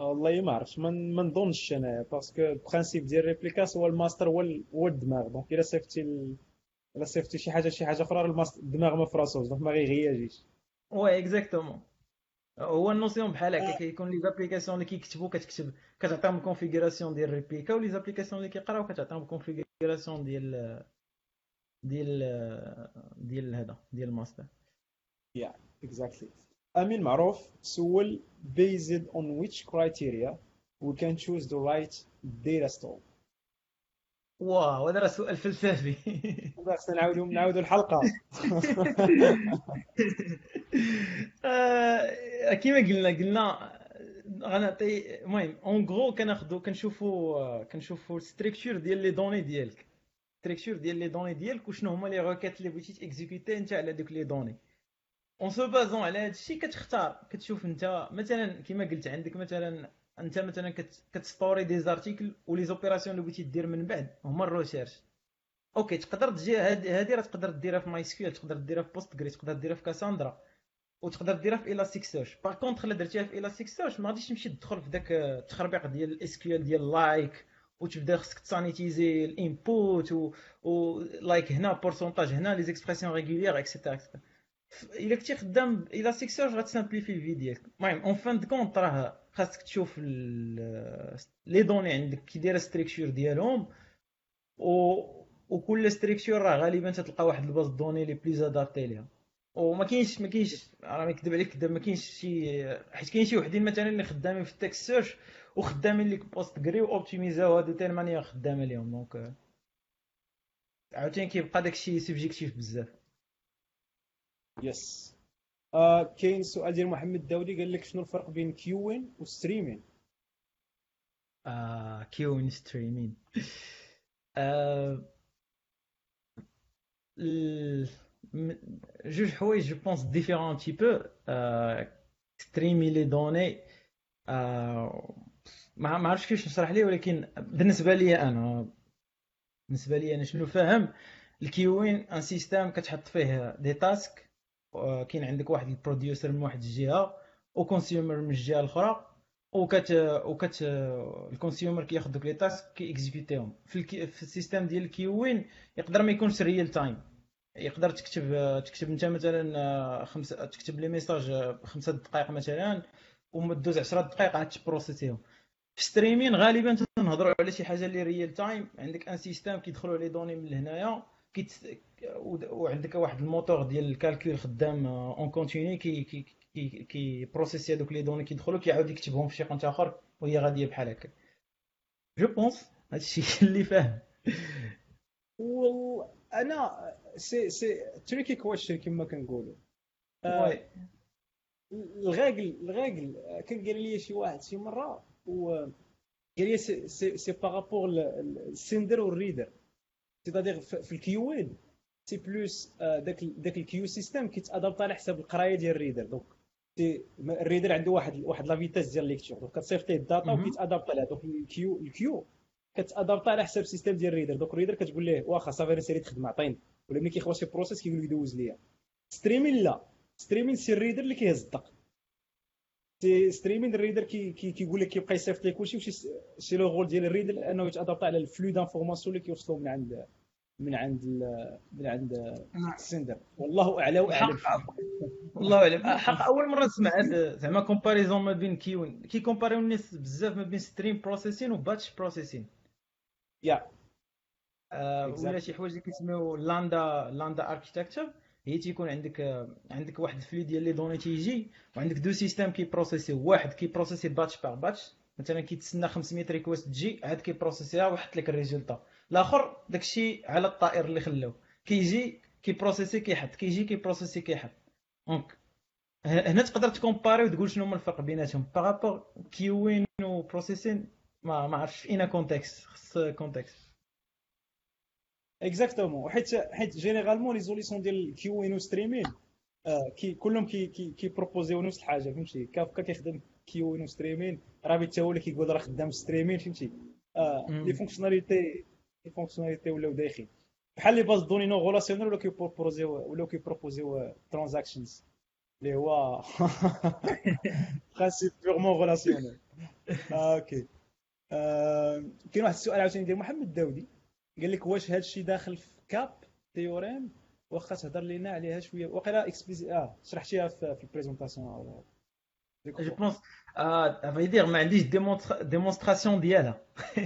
والله ما عرفتش ما نظنش أنا parce que ال principe ديال réplicas هو الماستر هو هو الدماغ. donc إلا صيفطتي إلا صيفطتي شي حاجة شي حاجة أخرى الدماغ ما فراسوش donc ما غي
réagir ش. oui exactement هو ال notion بحال هكا كيكون les applications اللي كيكتبوا كتكتب كتعطيهم ال configuration ديال réplica و les applications اللي كيقراو كتعطيهم ال configuration ديال ديال ديال هذا ديال ال
master. yeah exactly أمين معروف سؤال based on which criteria we can choose the right data store
واو هذا راه سؤال فلسفي.
خصنا نعاودوا نعاودوا الحلقة. *laughs*
آه، كيما قلنا قلنا غنعطي المهم en gros كناخذوا كنشوفوا كنشوفوا ال structure ديال les données ديالك. structure ديال les données ديالك وشنو هما les requêtes اللي بغيتي t'exécuter انت على دوك les données en se basant على هذا الشيء كتختار كتشوف انت مثلا كما قلت عندك مثلا انت مثلا كت stocker des articles و les opérations اللي بغيتي دير من بعد هما ال recherche okay تقدر تجي هذه راه تقدر ديرها في MySQL تقدر ديرها في Postgres تقدر ديرها في Cassandra وتقدر ديرها في Elasticsearch par contre الا درتيها في Elasticsearch ما غاديش تمشي تدخل في داك التخربيق ديال ال SQL ديال like وتبدا خصك ت sanitizer ال input و like هنا pourcentage هنا les expressions régulières et cetera الا كنتي خدام إلى سيكسور غتسامبليفي الفي ديالك المهم en fin de compte راه خاصك تشوف les données عندك كي دايره structure ديالهم و وكل structure راه غالبا تلقى واحد ال base de données les plus adaptée ليها وما كاينش ما كاينش راه ما يكذب عليك ما كاينش شي حيت كاين شي وحدين مثلا اللي خدامين في ال text search وخدامين ليك Postgres و optimisa و هادو telle manière خدامه ليهم donc عاوتاني كيبقى داكشي subjectif بزاف.
yes آه كاين سؤال ديال محمد الداودي قال لك شنو الفرق بين queuing و streaming
آه queuing streaming آه جوج حوايج je pense différents tu peux streamer les données ما عرفتش كيفاش نشرح ليه ولكن بالنسبة لي أنا بالنسبة لي أنا شنو فاهم ال queuing un système كتحط فيه des tasks كاين عندك واحد ال producer من واحد الجهة و consumer من الجهة الأخرى وكت وكت ال consumer كياخذ دوك les tasks كي exécuter هم في, الكي... في ال système ديال ال queuing يقدر ما يكونش real time يقدر تكتب تكتب أنت مثلا خمسة تكتب les messages خمسة دقائق مثلا ومدوز 10 دقائق عاد ت processer هم. في streaming غالبا تنهضروا على شي حاجة اللي real time عندك un système كيدخلوا les données من هنايا وعندك واحد الموتور ديال ال calcul خدام en continu كي كي كي كي processer هذوك les données كيدخلوا كيعاود يكتبهم في شي قنت آخر وهي غادية بحال هكا. جو بونس هادشي *laughs* اللي فاهم.
والله أنا سي سي تريكي كويشن كما كنقولوا. آه الغاقل الغاقل كان قال لي شي واحد شي مرة و لي سي بارابور السندر والريدر سيتادير في الكيوين سي بلوس داك داك الكيو سيستيم كيتادابط على حساب القرايه ديال الريدر دونك الريدر عنده واحد واحد لا فيتاس ديال ليكتور دونك كتصيفط الداتا وكيتادابط عليها دونك الكيو الكيو كتادابط على حساب السيستيم ديال الريدر دونك الريدر كتقول ليه واخا صافي سيري تخدم عطيني ولا ملي كيخلص شي بروسيس كيقول لك دوز ليا ستريمين لا ستريمين سي الريدر اللي كيهز الدق سي ستريمين الريدر كي كيقول لك كيبقى يصيفط لك كلشي سي لو رول ديال الريدر انه يتادابط على الفلو دانفورماسيون اللي كيوصلوا من عند من عند من عند ال sender والله أعلى واعلم
والله أعلم. حق. أول مرة نسمع هذا زعما comparaison ما بين queuing كي comparer و الناس بزاف ما بين stream processing و batch
processing yeah
آه، ولا شي حوايج اللي كيسميو lambda lambda architecture هي تيكون عندك عندك واحد ال flux ديال les données تيجي وعندك deux systèmes كي processer واحد كي processer batch par batch مثلا كيتسنى 500 request تجي عاد كي processer ها وحط لك ال résultat. الآخر داكشي على الطائر اللي خلاو. كيجي كي بروسيسي كيحط. كيجي كي بروسيسي كيحط donc هنا تقدر تكومباري وتقول شنو هما الفرق بيناتهم. par rapport queueing و processing ما عرفتش. في un contexte خص contexte
exactement حيت حيت généralement les solutions ديال queueing و streaming آه كي كلهم كي كي كيبروبوزيو نفس الحاجة فهمتي؟ كافكا كيخدم queueing و streaming Rabbit حتى هو اللي كيقول راه خدام streaming فهمتي؟ آه les fonctionnalités les fonctionnalités ولاو دايخين بحال les bases de données non relationnelles ولا كيبروبوزيو ولاو كيبروبوزيو transactions اللي هو principe purement relationnel okay كاين واحد السؤال عاوتاني ديال محمد الداودي قال لك واش هذا الشيء داخل في CAP theorem؟ واخا تهضر لينا عليها شوية. وقيلا اكسبليزي آه شرحتيها في, في ال
présentation. je pense à vrai dire ما عنديش démonstration ديالها.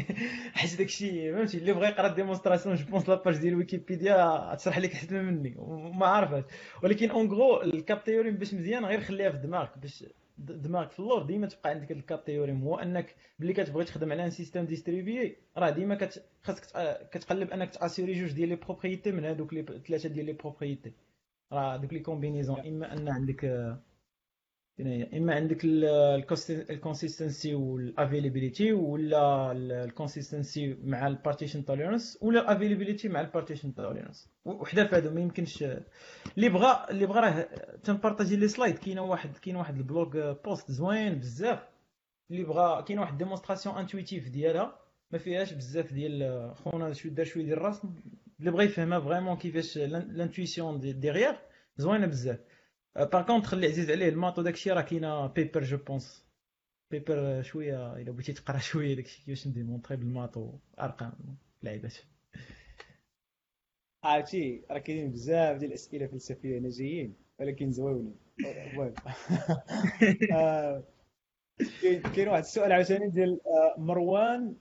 *laughs* حيت داكشي فهمتي؟ اللي بغى يقرا démonstration je pense la page ديال ويكيبيديا تشرح لك احسن مني وما عارفاش ولكن en gros ال CAP theorem باش مزيان غير خليها في دماغك باش دماغك في اللور ديما تبقى عندك ال CAP theorem هو انك ملي كتبغي تخدم على un système distribué راه ديما خاصك كتقلب انك تأسيري جوج ديال les propriétés من هذوك ثلاثة ديال les propriétés. راه دوك les combinaisons إما أن عندك إما عندك ال consistency وال availability ولا ال consistency مع ال partition tolerance ولا ال availability مع ال partition tolerance وحده في هذو ما يمكنش اللي بغى اللي بغى راه تنبارطاجي les slides. كاينة واحد كاين واحد ال blog post زوين بزاف. اللي بغى كاين واحد démonstration intuitive ديالها ما فيهاش بزاف ديال خونا شوية دار شوية ديال الراس اللي بغى يفهمها vraiment كيفاش l'intuition derrière زوينة بزاف. par contre اللي عزيز عليه les maths وداكشي راه كاينة paper je pense paper شوية الا بغيتي تقرا شوية داكشي كيفاش نديمونطري بال maths وارقام لعيبات
عرفتي راه كاينين بزاف ديال الاسئله فلسفيه هنا جايين ولكن زويونين آه، كاين واحد السؤال عاوتاني ديال آه، مروان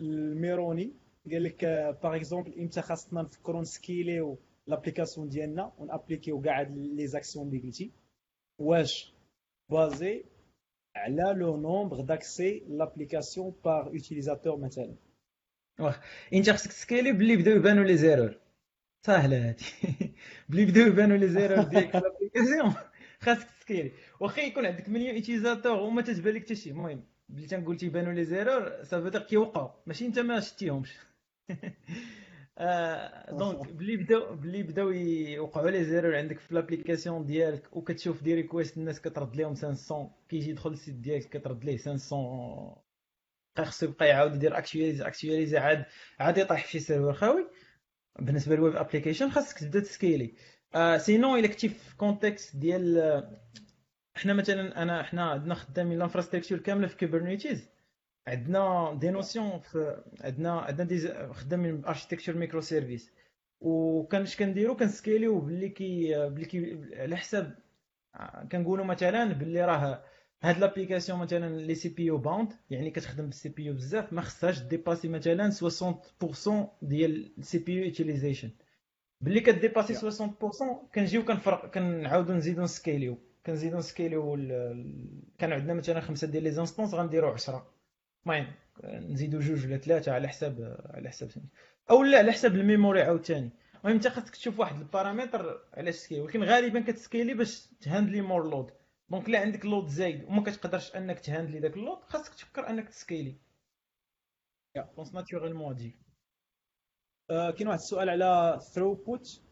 الميروني قال لك par exemple إمتى خاصنا نفكروا نسكيليو l'application ديالنا ونابليكيو كاع les actions اللي قلتي واش basé على le nombre d'accès l'application par utilisateur مثلا
واه انت خصك تسكيلي بلي بداو يبانوا les erreurs ساهله هادي بلي بداو يبانوا les erreurs ديالك في l'application خاصك تسكيلي واخا يكون عندك مليون utilisateurs وما تتبان لك حتى شي. المهم بلي تنقول تيبانوا les erreurs ça veut dire كيوقعوا ماشي انت ما شتيهمش. *laughs* donc *laughs* بلي بداو بلي بداو يوقعوا les erreurs عندك في l'application ديالك وكتشوف des requests الناس كترد لهم 500 كيجي يدخل ال site ديالك كترد ليه 500 بقى خصو يبقى يعاود يدير actualiser actualiser عاد عاد يطيح في شي serveur خاوي. بالنسبة لل web application خاصك تبدأ تسكيلي. آه sinon الا كنتي في contexte ديال إحنا مثلا أنا إحنا عندنا خدامين ال infrastructure كاملة في Kubernetes عندنا des notions عندنا عندنا دي خدامين ب architecture microservices وكان اش كنديرو؟ كنسكيليو باللي كي باللي كي على حساب كنقولوا مثلا باللي راه هاد l'application مثلا les CPU bound يعني كتخدم بال CPU بزاف ما خصهاش dépasser مثلا 60% ديال ال CPU utilization باللي كديباسي 60% كنجيو كنفرق كنعاودو نزيدو نسكيليو. كنزيدو نسكيليو كان عندنا مثلا خمسة ديال les instances غنديرو 10 المهم نزيدو جوج ولا ثلاثة على حساب على حساب أو لا على حساب ال memory عاوتاني. المهم أنت خاصك تشوف واحد البارامتر علاش سكيلي ولكن غالبا كتسكيلي باش تهاندلي more load. donc لا عندك load زايد وما كتقدرش أنك تهاندلي داك ال load خاصك تفكر أنك تسكيلي. je pense naturellement تجي
كاين واحد السؤال على throughput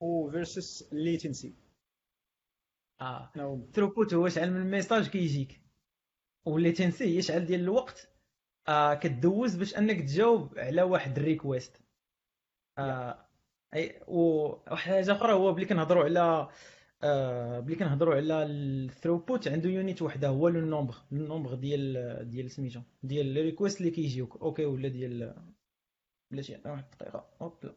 و versus latency
آه throughput هو شحال من message كيجيك. و latency هي شحال ديال الوقت آه كدوز باش انك تجاوب على واحد ال request. آه أي وواحد حاجة أخرى هو بلي كنهضروا على آه بلي كنهضروا على ال throughput عنده unit وحده هو le nombre le nombre ديال ديال سميتو ديال ال requests اللي كيجيوك okay ولا ديال بلاتي واحد الدقيقة. hop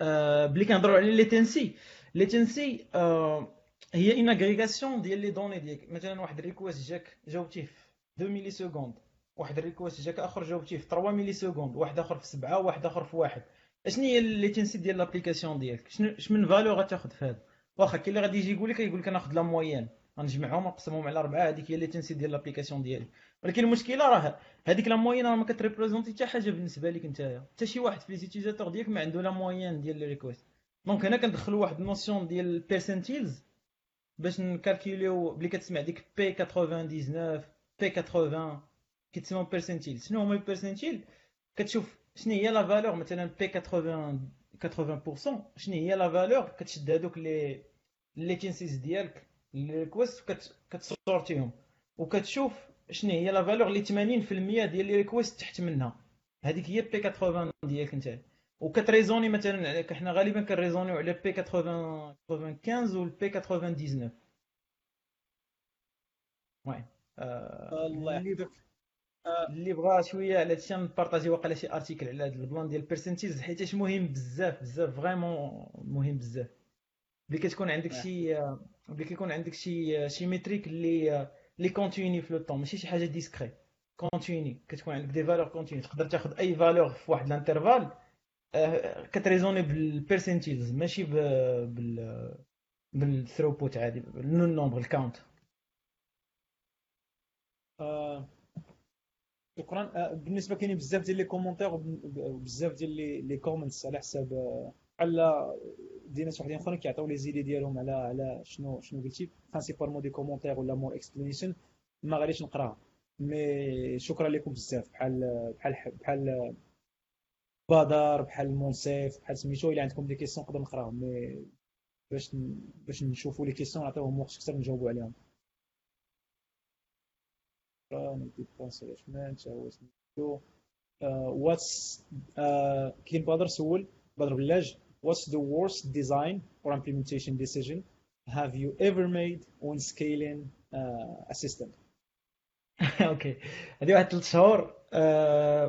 آه بلي كنهضروا على latency latency آه هي une agrégation ديال les données ديالك. مثلا واحد ال request جاك جاوبتيه في 2 millisecondes واحد ال request جاك آخر جاوبتيه في 3 millisecondes واحد آخر في 7 وواحد آخر في واحد. أشنو هي ال latency ديال l'application ديالك؟ شنو من valeur غتاخذ في هذا واخا كاين اللي غادي يجي يقول لك يقول لك ناخذ la moyenne غنجمعهم ونقسمهم على أربعة. هذيك هي ال latency ديال l'application ديالي. ولكن المشكلة راه هذيك la moyenne راه ما كتريبريزونتي حتى حاجة بالنسبة لك نتايا. حتى شي واحد في لي ديالك ما عنده la moyenne ديال les requests donc هنا كندخلوا واحد ال notion ديال ال percentiles باش نكالكيليو بلي كتسمع ديك P 99 P 80 كيتسموا percentiles شنو هما ال percentiles كتشوف شنو هي la valeur مثلا P 80 80% شنو هي la valeur كتشد هذوك les latencies ديالك ال request كتسورتيهم. وكتشوف شنو هي la valeur اللي 80% ديال les requests تحت منها. هذيك هي P80 ديالك انت وكتريزوني مثلا حنا غالبا كنريزونيو على P80 95 و ال P99 المهم
الله يحفظك.
اللي بغى شوية على هادشي نبارطاجي واقيلا شي article على هاد ال plan ديال ال percentiles حيت مهم بزاف بزاف vraiment مهم بزاف. ملي كتكون عندك شي ملي كيكون عندك شي شي métrique اللي اللي continue في le temps ماشي شي حاجة discret continue كتكون عندك des valeurs continues تقدر تاخذ أي valeur في واحد ال intervalle كتريزوني بال percentiles ماشي بال بال throughput عادي ال number ال count
شكرا. آه، بالنسبة كاينين بزاف ديال les commentaires وبزاف ديال les comments على حساب آه، بحال دينا شي وحدين أخرين كيعطيو les idées ديالهم على على شنو شنو قلتي. principalement des commentaires ولا more explanation ما غاديش نقراها. mais شكرا لكم بزاف بحال بحال بحال بدر بحال مونسيف بحال سميتو إلا عندكم des questions نقدر نقراهم mais باش باش نشوفوا les questions نعطيوهم وقت أكثر نجاوبوا عليهم. what's كاين بدر سول بدر بلاج what's the worst design or implementation decision have you ever made when scaling uh, a system? *laughs*
OK هذه واحد ثلاث شهور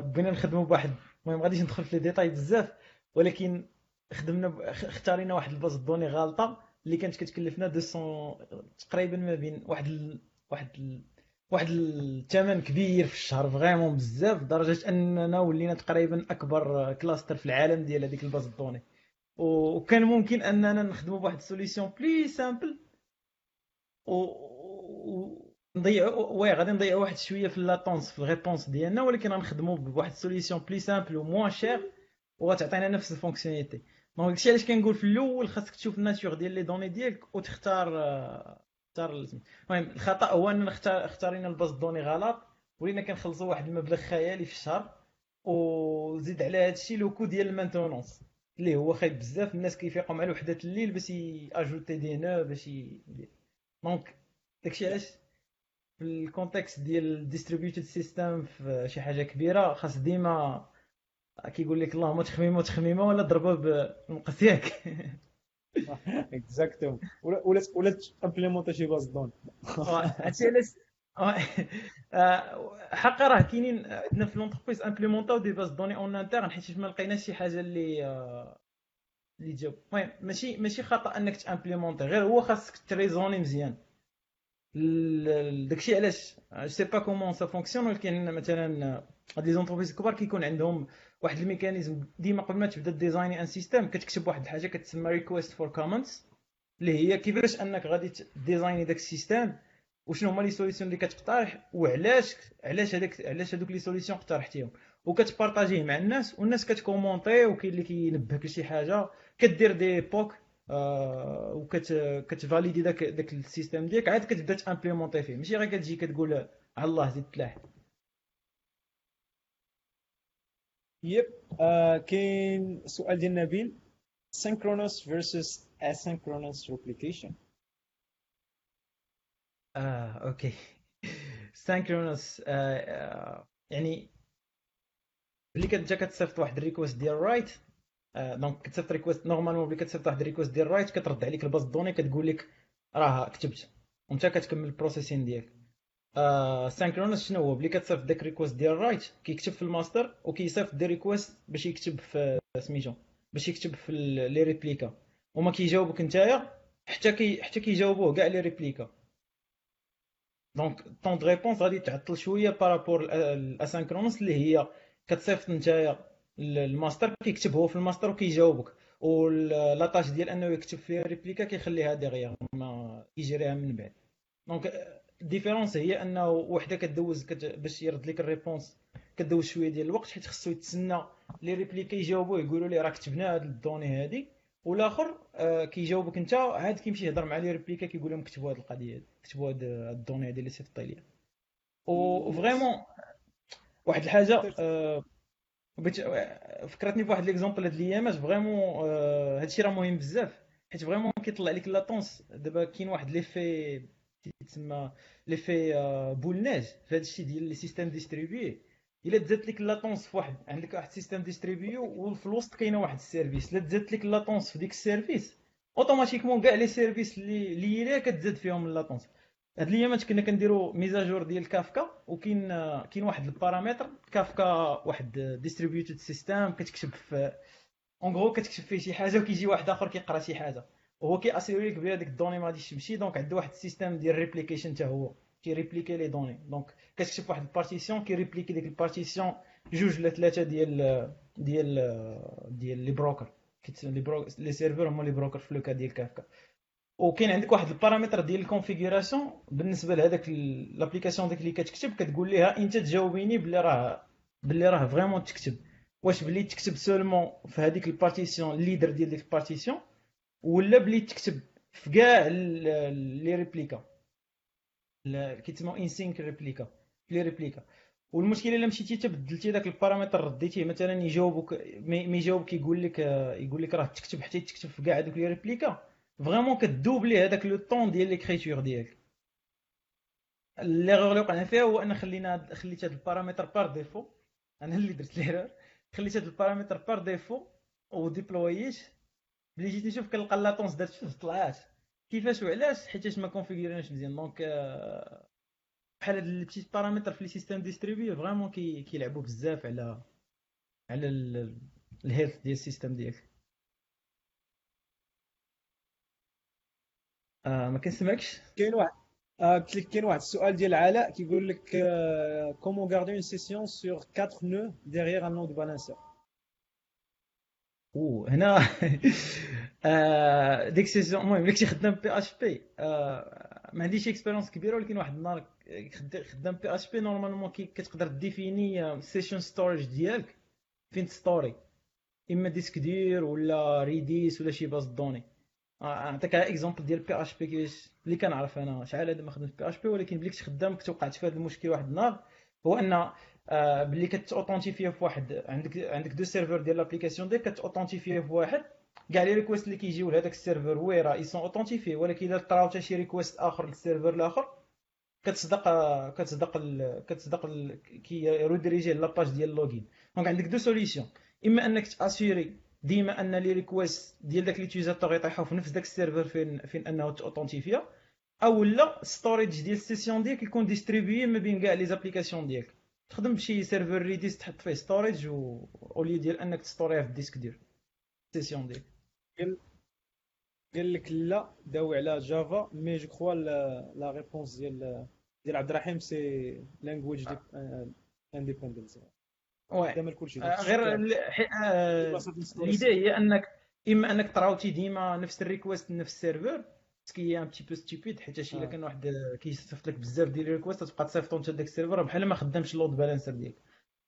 بغينا نخدموا بواحد المهم غاديش ندخل في les détails بزاف ولكن خدمنا اختارينا واحد ال base de données غالطة اللي كانت كتكلفنا 200 تقريبا ما بين واحد ال... واحد ال... واحد الثمن كبير في الشهر vraiment بزاف لدرجه أننا ولينا تقريبا أكبر cluster في العالم ديال هذيك ال base de données وكان ممكن أننا نخدموا بواحد ال solution plus simple و نضيعوا oui غادي نضيعوا واحد شوية في ال latence في ال réponse ديالنا ولكن غنخدموا بواحد ال solution plus simple و moins chère وغتعطينا نفس ال fonctionnalités donc داكشي علاش كنقول في الأول خاصك تشوف ال nature ديال les données ديالك وتختار تختار المهم الخطأ هو أننا اختار اختارينا ال base de données غلط ولينا كنخلصوا واحد المبلغ خيالي في الشهر وزيد على هادشي le coût ديال ال maintenance اللي هو خايب بزاف الناس كيفيقوا مع وحده الليل باش ياجوتي des nœuds باش donc داكشي علاش في ال context ديال ال distributed system في شي حاجة كبيرة خاص ديما كيقول لك اللهم تخميمه تخميمه ولا ضربه بالمقص ياك. *laughs*
exactement ولا ولا امبليمونتا شي base de données.
هادشي علاش *laughs* حقا راه كاينين عندنا في l'entreprise امبليمونتاو des bases de données en interne حيت ما لقيناش شي حاجة اللي اللي جاوب المهم ماشي ماشي خطأ إنك تامبليمونتي غير هو خاصك تريزوني مزيان. داكشي علاش؟ c'est pas comment ça fonctionne ولكن مثلا هاد les entreprises كبار كيكون عندهم واحد ال mécanisme. ديما قبل ما تبدا ديزايني un système كتكتب واحد الحاجة كتسمى request for comments اللي هي كيفاش أنك غادي ديزايني داك ال système وشنو هما les solutions اللي كتقترح وعلاش علاش هذاك علاش هذوك les solutions اقترحتيهم. وكتبارطاجيه مع الناس والناس كتكومونتي وكاين اللي كينبهك لشي حاجة. كدير des POC آه وكتفاليدي داك داك ال système ديالك عاد كتبدا تامبليمونتي فيه. ماشي غير كتجي كتقول على الله زيد تلاح
yep آه كاين سؤال ديال نبيل. Synchronous versus asynchronous replication.
آه OK. Synchronous آه يعني ملي كتجا كتصيفط واحد ال request ديال write donc كتصيفط request normalement ملي كتصيفط واحد ال request ديال write كترد عليك ال base de données كتقول لك راه كتبت. وانت كتكمل ال processing ديالك. آه synchronous شنو هو؟ ملي كتصيفط داك request ديال write كيكتب في الماستر وكيصيفط des requests باش يكتب في سميتو باش يكتب في les réplicas. وما كيجاوبك نتايا حتى كي حتى كيجاوبوه كاع les réplicas. donc temps de réponse غادي تعطل شوية par rapport ال asynchronous اللي هي كتصيفط نتايا الماستر كيكتب هو في الماستر وكيجاوبك. و la tâche ديال أنه يكتب في les réplicas كيخليها ديغيغ ما يجريها من بعد. donc ال différence هي انه وحدة كدوز كت... باش يرد لك ال réponse كدوز شوية ديال الوقت حيت خصو يتسنى les réplicas يجاوبوه يقولوا ليه راه كتبنا هاد ال données هادي. والآخر آه كيجاوبك انت عاد كيمشي يهضر مع les réplicas كيقول لهم كتبوا هاد القضية كتبوا هاد ال données هادي اللي صيفطتي ليا. و vraiment واحد الحاجة آه فكرتني بواحد l'exemple هاد الايامات vraiment آه هادشي راه مهم بزاف. حيت vraiment كيطلع لك latence دابا كاين واحد l'effet تسمى l'effet boule de neige في هذا الشيء ديال les systèmes distribués إلا تزادت لك latence في واحد عندك واحد ال système distribué وفي الوسط كاينة واحد ال service إلا تزادت لك latence في ديك ال service automatiquement كاع les services اللي هي كتزاد فيهم ال latence هاد الأيامات كنا كنديروا mise à jour ديال كافكا وكاين كاين واحد البارامتر. كافكا واحد distributed system كتكتب في en gros كتكتب فيه شي حاجة وكيجي واحد آخر كيقرأ شي حاجة. وهو كي assurer لك بلي هذيك ال donnée ما غاديش تمشي. donc عنده واحد ال système ديال replication حتى هو كي répliquer les données. donc كتكتب واحد ال partition كي répliquer ديك ال partition جوج ولا ثلاثة ديال ديال ديال les brokers. les serveurs هما les brokers في le cas ديال كافكا. وكاين عندك واحد البارامتر ديال ال configuration بالنسبة لهذاك l'application ديك اللي كتكتب كتقول ليها أنت تجاوبيني بلي راه بلي راه vraiment تكتب. واش بلي تكتب seulement في هذيك ال partition ال leader ديال ديك ال partition ولا بلي تكتب في كاع les replicas كيتسموا in-sync replicas les replicas والمشكلة إلا مشيتي تبدلتي داك البارامتر رديتيه مثلا يجاوبك ما يجاوبك يقول لك يقول لك راه تكتب حتى تكتب في كاع هذوك les replicas vraiment ك doubler هذاك le temps ديال l'écriture ديالك ليغور اللي وقعنا فيها هو أن خلينا خليت هذا ال paramètre par défaut أنا اللي درت l'erreur خليت هذا ال paramètre par défaut وديبلوييت ملي جيت نشوف كنلقى la latence دارت شوف طلعات. كيفاش وعلاش حيتاش ما كونفيغوريناش مزيان. donc بحال هاد ال petits paramètres في les systèmes distribués vraiment كيلعبوا بزاف على على ال health ديال ال système ديالك. آه ما كنسمعكش؟
كاين واحد آه قلت لك كاين واحد السؤال ديال علاء كيقول لك comment garder une session sur 4 nœuds derrière un load balancer
أو هنا *laughs* آه ديك ال session المهم ملي كنتي خدام PHP ما عنديش expérience كبيرة ولكن واحد النهار خدام PHP normalement كتقدر définir session storage ديالك فين تستوري إما disque dur ولا Redis ولا شي base de données. نعطيك exemple ديال PHP كيفاش اللي كنعرف أنا شحال هذا ما خدمت PHP ولكن بلي كنت خدام كنت وقعت في هذا المشكل واحد النهار هو أن آه باللي كتوثنتيفيه في واحد عندك عندك deux serveurs ديال l'application ديالك كتوثنتيفيه في واحد كاع les requests اللي كيجيو لهذاك ال serveur هو راه ils sont authentifiés ولكن الا طراو حتى شي request آخر لل serveur الآخر كتصدق كتصدق كتصدق كي rediriger la page ديال ال login donc عندك deux solutions إما أنك تأسيري ديما أن les requests ديال داك l'utilisateur يطيحوا في نفس داك ال serveur فين فين انه تاوثنتيفيا أو لا storage ديال ال session ديالك يكون distribué ما بين كاع les applications ديالك. تخدم بشي serveur Redis تحط فيه storage و اولي ديال أنك تستوريها في ال disque ديال ال session ديالك.
قال لك لا داوي على Java mais je crois la réponse ديال ديال عبد الرحيم c'est language independent
كامل كلشي آه، غير l'idée هي أنك إما أنك تراوتي ديما نفس ال request نفس ال serveur ce qui est un petit peu stupide حيت إلا آه. كان واحد كيصيفط لك بزاف ديال ال request تبقى تصيفطو انت داك ال serveur بحال ما خدامش ال load balancer ديالك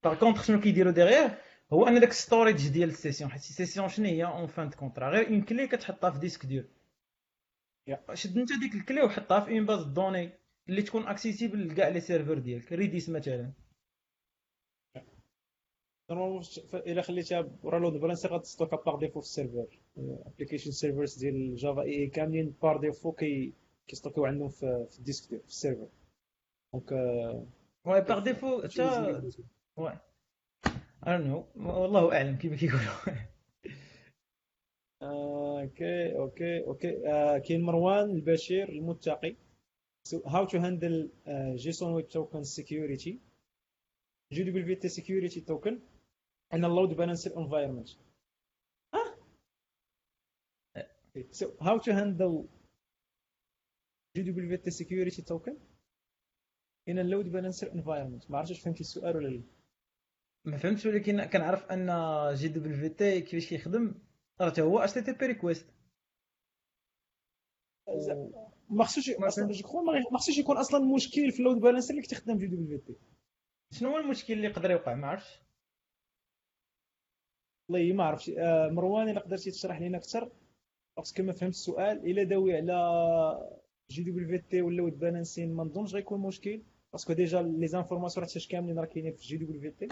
par contre شنو كيديروا derrière هو أن داك storage ديال ال session حيت ال session شنو هي؟ en fin de compte غير une clé كتحطها في disque ديال شد انت ديك ال clé وحطها في une base de données اللي تكون accessible لكاع لي serveur ديالك Redis مثلا.
الا خليتها ورا لود بالانسر غتستوكا باغ ديفو في السيرفر ابليكيشن سيرفرز ديال جافا اي كاملين بار ديفو كي كيستوكيو عندهم في, في الديسك ديال في السيرفر دونك
واي باغ ديفو حتى واي اي نو والله اعلم كيما كيقولوا
أوكي أوكي أوكي كاين مروان البشير المتقي So how to handle uh, JSON Web Token security? JWT security token. in a load balancer environment. Huh? So how to handle JWT security token in a load balancer environment ما عرفتش فهمتي السؤال ولا لا.
ما فهمتش ولكن كنعرف أن JWT كيفاش كيخدم؟ راه هو HTTP request
ما خصوش أصلا ما خصوش يكون أصلا مشكل في ال load balancer اللي كتخدم JWT
شنو هو المشكل اللي يقدر يوقع؟ ما عرفتش.
والله ما عرفتش. آه، مروان إلا قدرتي تشرح لنا أكثر؟ parce que ما فهمت السؤال. إلا داوي على JWT و load balancing ما نظنش غيكون مشكل parce que déjà les informations حتى كاملين راه كاينين في JWT.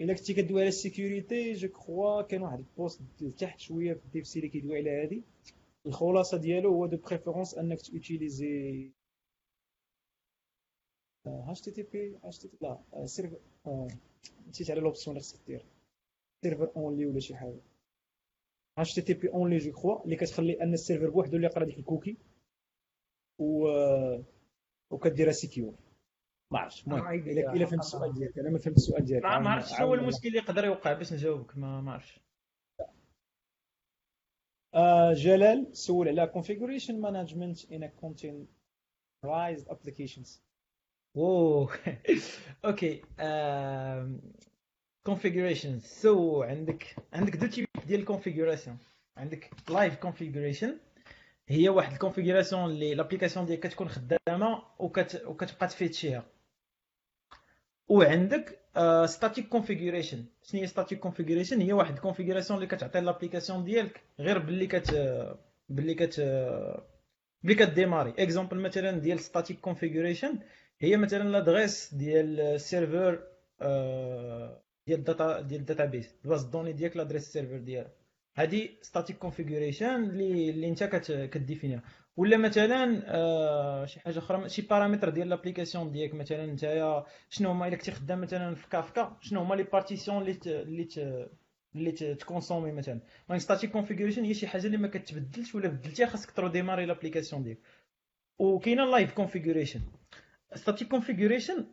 إلا كنتي كدوي على ال security je crois كاين واحد ال post لتحت شوية في ال DevC اللي كيدوي على هادي. الخلاصة ديالو هو دو بريفيرونس أنك توتيليزي اتش تي تي بي اتش تي لا سيرفر نسيت على لوبسيون اللي خصك دير. سيرفر اونلي ولا شي حاجة. اتش تي تي بي اونلي جو كخوا اللي كتخلي أن السيرفر بوحدو اللي يقرا ديك الكوكي و وكديرها سيكيور ما عرفتش المهم إلا فهمت السؤال ديالك أنا ما فهمت السؤال ديالك.
ما عرفتش شنو هو المشكل اللي يقدر يوقع باش نجاوبك ما ما عرفتش.
آه جلال سول على configuration management in a containerized applications.
أوه. *laughs* okay configurations so عندك عندك deux types ديال ال configuration عندك live configuration هي واحد ال configuration اللي l'application ديالك كتكون خدامة وكت وكتبقى تفيتشيها. وعندك static configuration شنو هي static configuration هي واحد ال configuration اللي كتعطي l'application ديالك غير باللي كت باللي كت باللي كديماري. Exemple مثلا ديال static configuration هي مثلا لادريس ديال السيرفر ديال الداتا ديال الداتابيس باز دوني ديالك l'adresse ال server ديالها هذه static configuration اللي اللي انت كديفينيها. ولا مثلا آه شي حاجة أخرى شي بارامتر ديال l'application ديالك مثلا نتايا شنو هما إلا كنتي خدام مثلا في كافكا شنو هما les partitions اللي ت... اللي ت... اللي تكونسومي مثلا. donc static configuration هي شي حاجة اللي ما كتبدلش ولا بدلتيها خاصك تروديماري l'application ديالك. وكاينة live configuration static configuration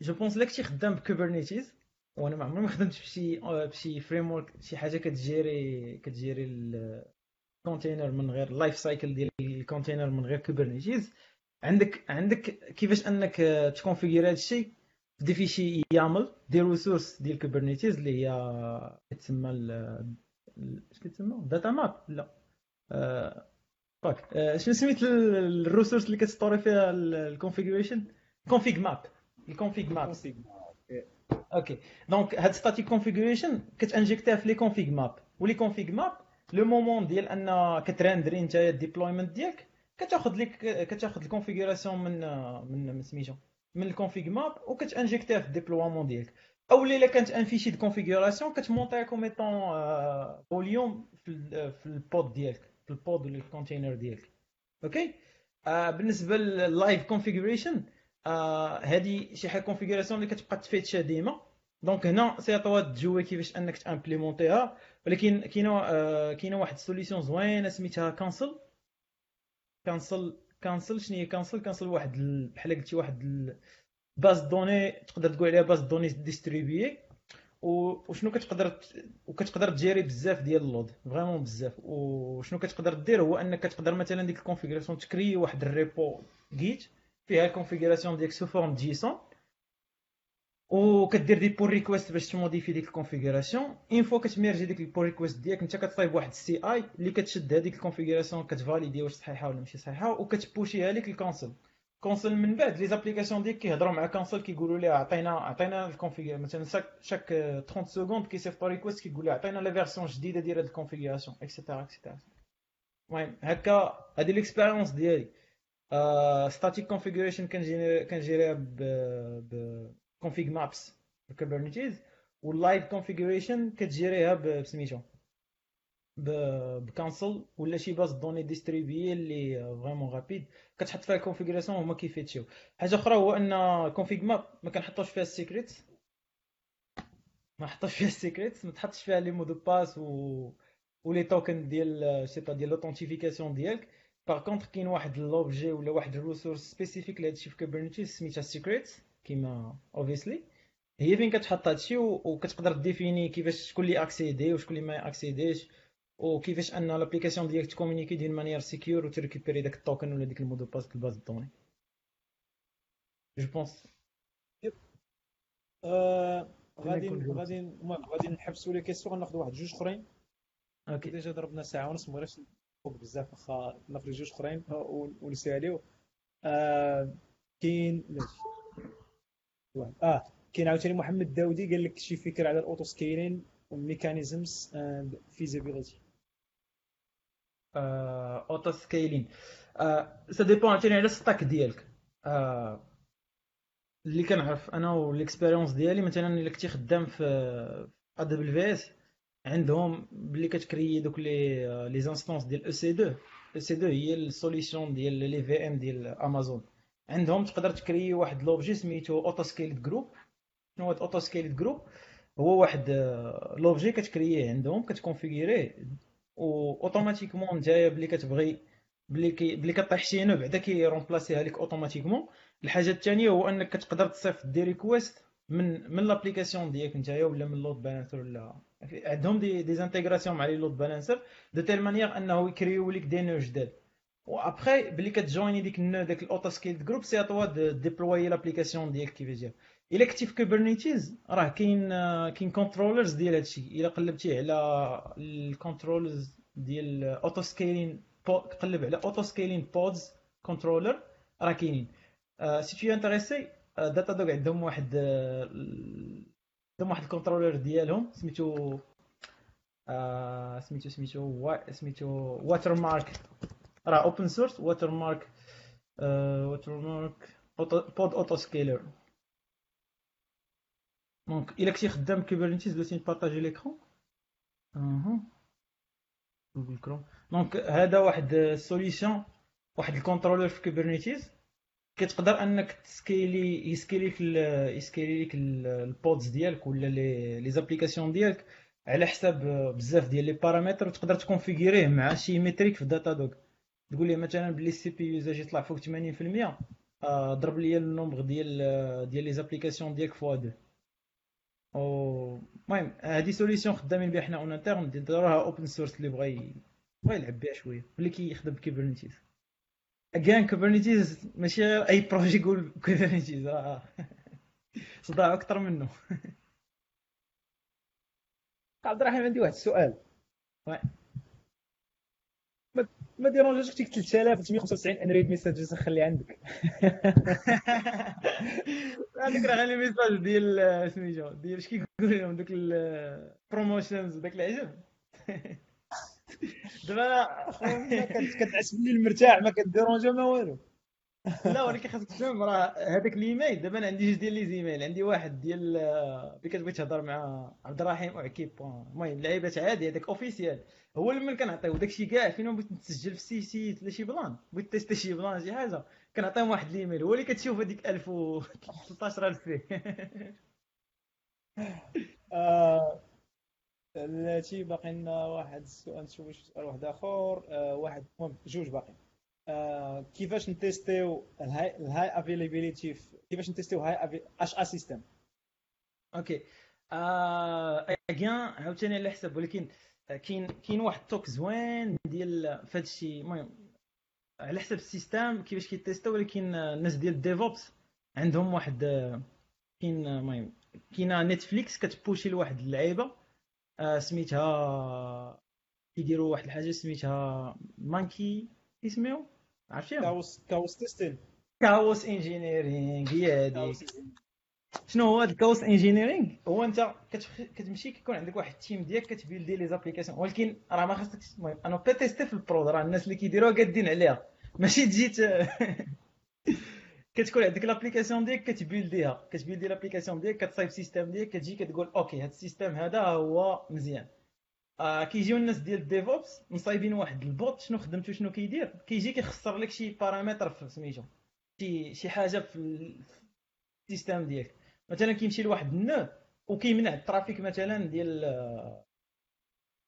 je pense لا كنتي خدام ب Kubernetes وأنا ما عمري ما خدمت بشي بشي framework شي حاجة كتجيري كتجيري ال container من غير ال life cycle ديال ال container من غير Kubernetes عندك عندك كيفاش انك تكونفيغير هذا الشيء des fichiers YAML des ressources ديال Kubernetes اللي هي كتسمى اش كتسمى؟ data map لا. فاك شنو سميت ال ressource اللي كتستوري فيها ال configuration config map ال config map OK donc هاد static configuration كتانجيكتيها في les config maps و les config maps le moment ديال ان كترندري نتايا ال deployment ديالك كتاخذ لك كتاخذ ال configuration من من سميتو من ال config map وكتانجيكتيها في ال déploiement ديالك أو الا كانت un fichier de configuration كتمونطيها comme étant volume في ال pod ديالك في ال pod ولا ال container ديالك OK بالنسبة لل live configuration هذه شي حاجة configuration اللي كتبقى تفيتشا ديما. donc هنا c'est à toi تجيري كيفاش أنك تامبليمونتيها ولكن كاينة كاينة واحد ال solution زوينة سميتها Consul Consul Consul شنو هي Consul Consul واحد بحال قلتي واحد base de données تقدر تقول عليها base de données distribuée وشنو كتقدر وكتقدر تجيري بزاف ديال ال load. vraiment بزاف. وشنو كتقدر دير هو أنك كتقدر مثلا ديك ال configuration تكري واحد ال repo Git فيها ال configuration ديالك sous forme JSON وكدير des pull requests باش تموديفي ديك ال configuration une fois كتميرجي ديك ال pull request ديالك. انت كتصايب واحد ال CI اللي كتشد هذيك ال configuration كتفاليدي واش صحيحة ولا ماشي صحيحة وكتبوشيها لك ال Consul Consul من بعد les applications ديالك كيهضروا مع Consul كيقولوا ليه عطينا عطينا ال config مثلا chaque 30 secondes كيصيفطو request كيقول ليه عطينا la version جديدة ديال هاد ال configuration et cetera et cetera المهم هكا هادي l'expérience ديالي. static configuration كنجيريها ب config maps ب Kubernetes وال live configuration كتجيريها بسميتو. ب Consul ولا شي base de données distribuée اللي vraiment rapide كتحط فيها ال configuration هما كيفيتشيو. حاجة أخرى هو أن config map ما كنحطوش فيها ال secret ما حطوش فيها ال secret ما تحطش فيها les mots de passe و و les tokens ديال c'est pas ديال l'authentification ديالك. par contre كاين واحد l'objet ولا واحد ال ressource spécifique لهادشي في Kubernetes سميتها secret كيما obviously هي فين كتحط هادشي وكتقدر définir كيفاش شكون اللي اكسيدي وشكون اللي ما اكسيديش وكيفاش ان l'application ديالك تكومونيكي d'une manière sécure وتريكوبيري داك ال token ولا ديك المودو باس الباز دوني جو بونس
غادي غادي المهم غادي نحبسوا les questions غناخذ واحد جوج اخرين
OK
déjà ضربنا ساعه ونص ما فوق بزاف واخا ناخذ جوج اخرين ونساليو آه كاين آه كاين عاوتاني محمد داودي قال لك شي فكره على ال auto scaling وال mechanisms
and visibility auto scaling ça dépend عاوتاني على ال stack ديالك. آه، اللي كنعرف أنا وال expérience ديالي مثلا إلا كنتي خدام في AWS عندهم بلي كتكري دوك les les instances ديال أو سي 2 أو سي 2 هي ال solution ديال les VM ديال امازون عندهم تقدر تكري واحد l'objet سميتو auto scaling group شنو هو auto scaling group هو واحد l'objet كتكرييه عندهم كتكونفيغيريه. و automatiquement نتايا بلي كتبغي بلي كي بلي كطيح شي nœud بعدا كيرومبلاسيها لك automatiquement الحاجة الثانية هو أنك كتقدر تصيفط des requests من من l'application ديالك نتايا ولا من load balancer ولا عندهم des des intégrations مع les load balancers de telle manière أنه يكريو لك des nœuds جداد. وابخي بلي كتجويني ديك ال nœud داك ال auto scaling group c'est à toi déployer l'application ديالك كيفاش دير إلا كنتي في Kubernetes راه كاين كاين controllers ديال هادشي. إلا قلبتي على ال controllers ديال auto scaling قلب على auto scaling pods controller راه كاينين. si tu intéressé Datadog عندهم واحد عندهم واحد ال controller ديالهم سميتو سميتو سميتو سميتو Watermark راه open source Watermark Watermark Pod Autoscaler donc الا كنتي خدام Kubernetes بغيتي نبارطاجي l'écran أها Google Chrome donc هذا واحد ال solution واحد ال controller في Kubernetes كتقدر انك تسكيلي يسكيلي لك يسكيلي لك ال pods ديالك ولا les les applications ديالك على حساب بزاف ديال les paramètres وتقدر تكونفيغيريه مع شي métrique في Datadog تقول لي مثلا بلي ال CPU usage يطلع فوق 80% آه ضرب لي ال nombre ديال ديال les applications ديالك fois deux المهم هذه solutions خدامين بها حنا en interne داروها open source اللي بغى يلعب بها شوية اللي كيخدم ب Kubernetes agent Kubernetes ماشي أي projet يقول كوبرنيتيز راه *laughs* صداع أكثر منه. *laughs*
عبد الرحيم عندي واحد السؤال ما ديرونجاش ديك 3995 unread messages خلي عندك. *laughs*
هذيك راه غير message ديال سميتو ديال اش كيقول لهم دوك ال promotions وداك العجب.
دابا كتحس بلي المرتاح ما كديرونجا ما والو.
لا ولكن خاصك تفهم راه هذاك الإيميل دابا أنا عندي جوج ديال les emails عندي واحد ديال اللي كتبغي تهضر مع عبد الرحيم وعكيب المهم لعيبات عادي هذاك officiel هو اللي من كنعطيو داكشي كاع فين بغيت نتسجل في شي site ولا شي بلان؟ بغيت تيستي شي بلان شي حاجة. كنعطيهم واحد الإيميل. هو اللي كتشوف هذيك 1013 *laughs* فيه *laughs*
التي باقي لنا واحد السؤال نشوف سؤال واحد آخر. آه واحد المهم جوج باقي. آه كيفاش نتيستيو ال high ال high availability كيفاش نتيستيو high HA system
okay. آه عاوتاني على حسب ولكن كاين كاين واحد ال talk زوين ديال فهاد الشيء المهم على حسب ال système كيفاش كيتيستو ولكن الناس ديال ال DevOps عندهم واحد كاين المهم كاينة Netflix كتبوشي لواحد اللعيبة آه سميتها كيديروا واحد الحاجة سميتها monkey اسميو عرفتيها
chaos chaos testing
chaos engineering هي هذيك. شنو هو هذا ال chaos engineering هو انت كتمشي كيكون عندك واحد ال team ديالك كتبيلدي les applications ولكن راه ما خاصكش المهم أنا بيتيستي في ال prod راه الناس اللي كيديروها قادين عليها. ماشي تجي *laughs* كتكون عندك l'application ديالك كتبيلديها كتبيلدي l'application ديالك كتصايب système ديالك كتجي كتقول okay هذا ال système هذا هو مزيان. آه كيجيو الناس ديال ال DevOps مصايبين واحد ال bot شنو خدمتو شنو كيدير؟ كيجي كيخسر لك شي بارامتر في سميتو شي شي حاجة في ال système ديالك. مثلا كيمشي لواحد ال node وكيمنع ال traffic مثلا ديال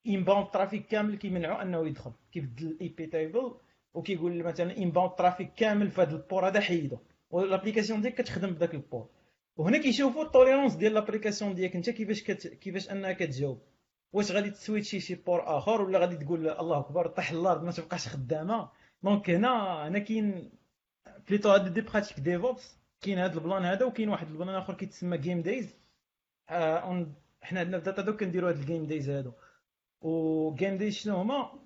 inbound traffic كامل كيمنعو أنه يدخل. كيبدل ال IP table وكيقول مثلا inbound traffic كامل في هذا ال port هذا حيدو. و l'application ديالك كتخدم بداك ال port وهنا كيشوفوا ال tolérance ديال l'application ديالك انت كيفاش كت... كيفاش انها كتجاوب واش غادي تسويتشي شي port آخر ولا غادي تقول الله أكبر طيح الأرض ما تبقاش خدامة؟ donc هنا هنا كاين بليتو هاد des pratiques DevOps كاين هذا البلان هذا وكاين واحد البلان آخر كيتسمى game days آه حنا عندنا في Datadog كنديروا هاد ال game days هادو. و game days شنو هما؟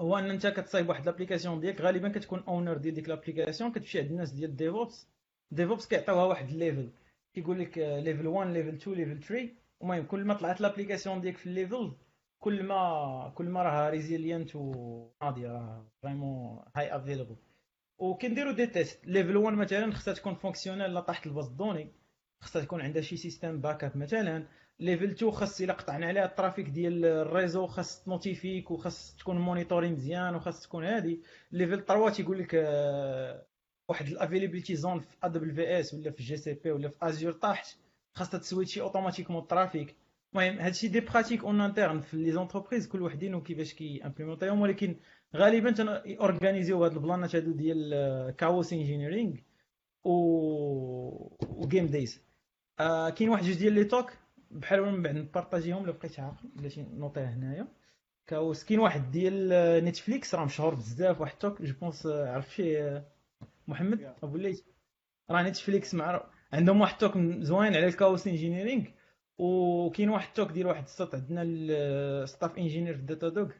هو أن أنت كتصايب واحد l'application ديالك غالبا كتكون owner ديال ديك l'application كتمشي عند الناس ديال DevOps DevOps كيعطيوها واحد ال level كيقول لك level 1 level 2 level 3 المهم كل ما طلعت l'application ديالك في ال level كل ما كل ما راها resilient وناضيه راه vraiment high available وكنديروا des tests level 1 مثلا خصها تكون fonctionnelle لا طاحت ال base de données خصها تكون عندها شي système backup مثلا level 2 خاص إلا قطعنا عليها ال traffic ديال ال réseau خاص تنوتيفيك وخاص تكون مونيتوري مزيان وخاص تكون هادي. level 3 تيقول لك آه، واحد ال availability zone في AWS ولا في GCP ولا في Azure طاحت خاصها تسويتشي automatiquement ال traffic المهم هادشي des pratiques en interne في les entreprises كل وحدين وكيفاش كي امبليمونطيهم ولكن غالبا اورغانيزيو هاد البلانات هادو ديال chaos engineering و و game days آه كاين واحد جوج ديال les talks بحال من بعد نبارطاجيهم لو بقيت عاقل بلاتي نوطيه هنايا. chaos كاين واحد ديال Netflix راه مشهور بزاف واحد talk je pense عرف شي محمد؟ أبو الليث راه Netflix معروف عندهم واحد talk زوين على ال chaos engineering وكاين واحد talk ديال واحد السط عندنا ال staff engineer في Datadog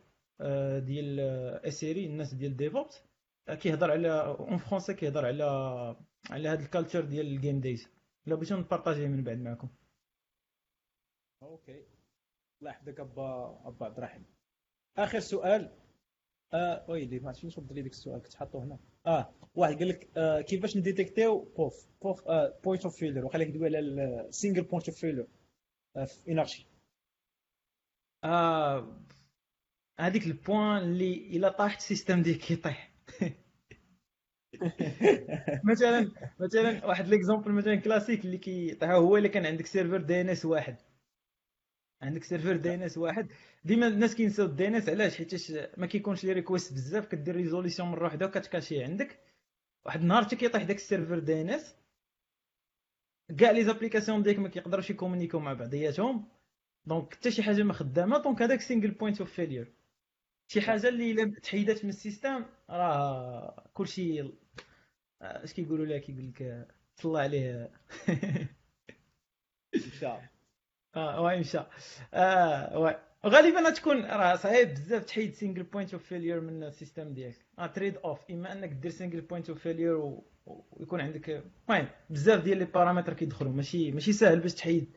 ديال SRE الناس ديال DevOps كيهضر على en français كيهضر على على هاد ال culture ديال ال game days لا بغيتو نبارطاجيه من بعد معكم.
okay. الله يحفظك أبا أبا عبد الرحيم. آخر سؤال. آه ويلي ما عرفتش تفضل لي ديك السؤال كنت حاطه هنا. آه واحد قال لك آه كيفاش نديتيكتيو POF POF آه point of failure لك تقول على ال single point of failure في انرجي
آه هذيك ال point اللي إلا طاح ال système ديالك كيطيح *laughs* *laughs* مثلا مثلا واحد l'exemple مثلا كلاسيك اللي كيطيح هو اللي كان عندك serveur DNS واحد. عندك serveur DNS واحد. ديما الناس كينساو ال DNS علاش؟ حيت ما كيكونش les requests بزاف كدير résolution مرة واحدة وكتكاشي عندك. واحد النهار حتى كيطيح داك ال serveur DNS. كاع les applications ديالك ما كيقدروش يكومونيكيو مع بعضياتهم. donc حتى شي حاجة ما خدامة. donc هذاك single point of failure شي حاجة اللي إلا تحيدات من ال système راه كلشي اش كيقولوا لها كيقول لك طلع عليه.
مشى
آه oui مشى آه غالبا تكون راه صعيب بزاف تحيد single point of failure من ال system ديالك. آه trade-off إما أنك دير single point of failure ويكون عندك المهم بزاف ديال les paramètres كيدخلوا. ماشي ماشي ساهل باش تحيد.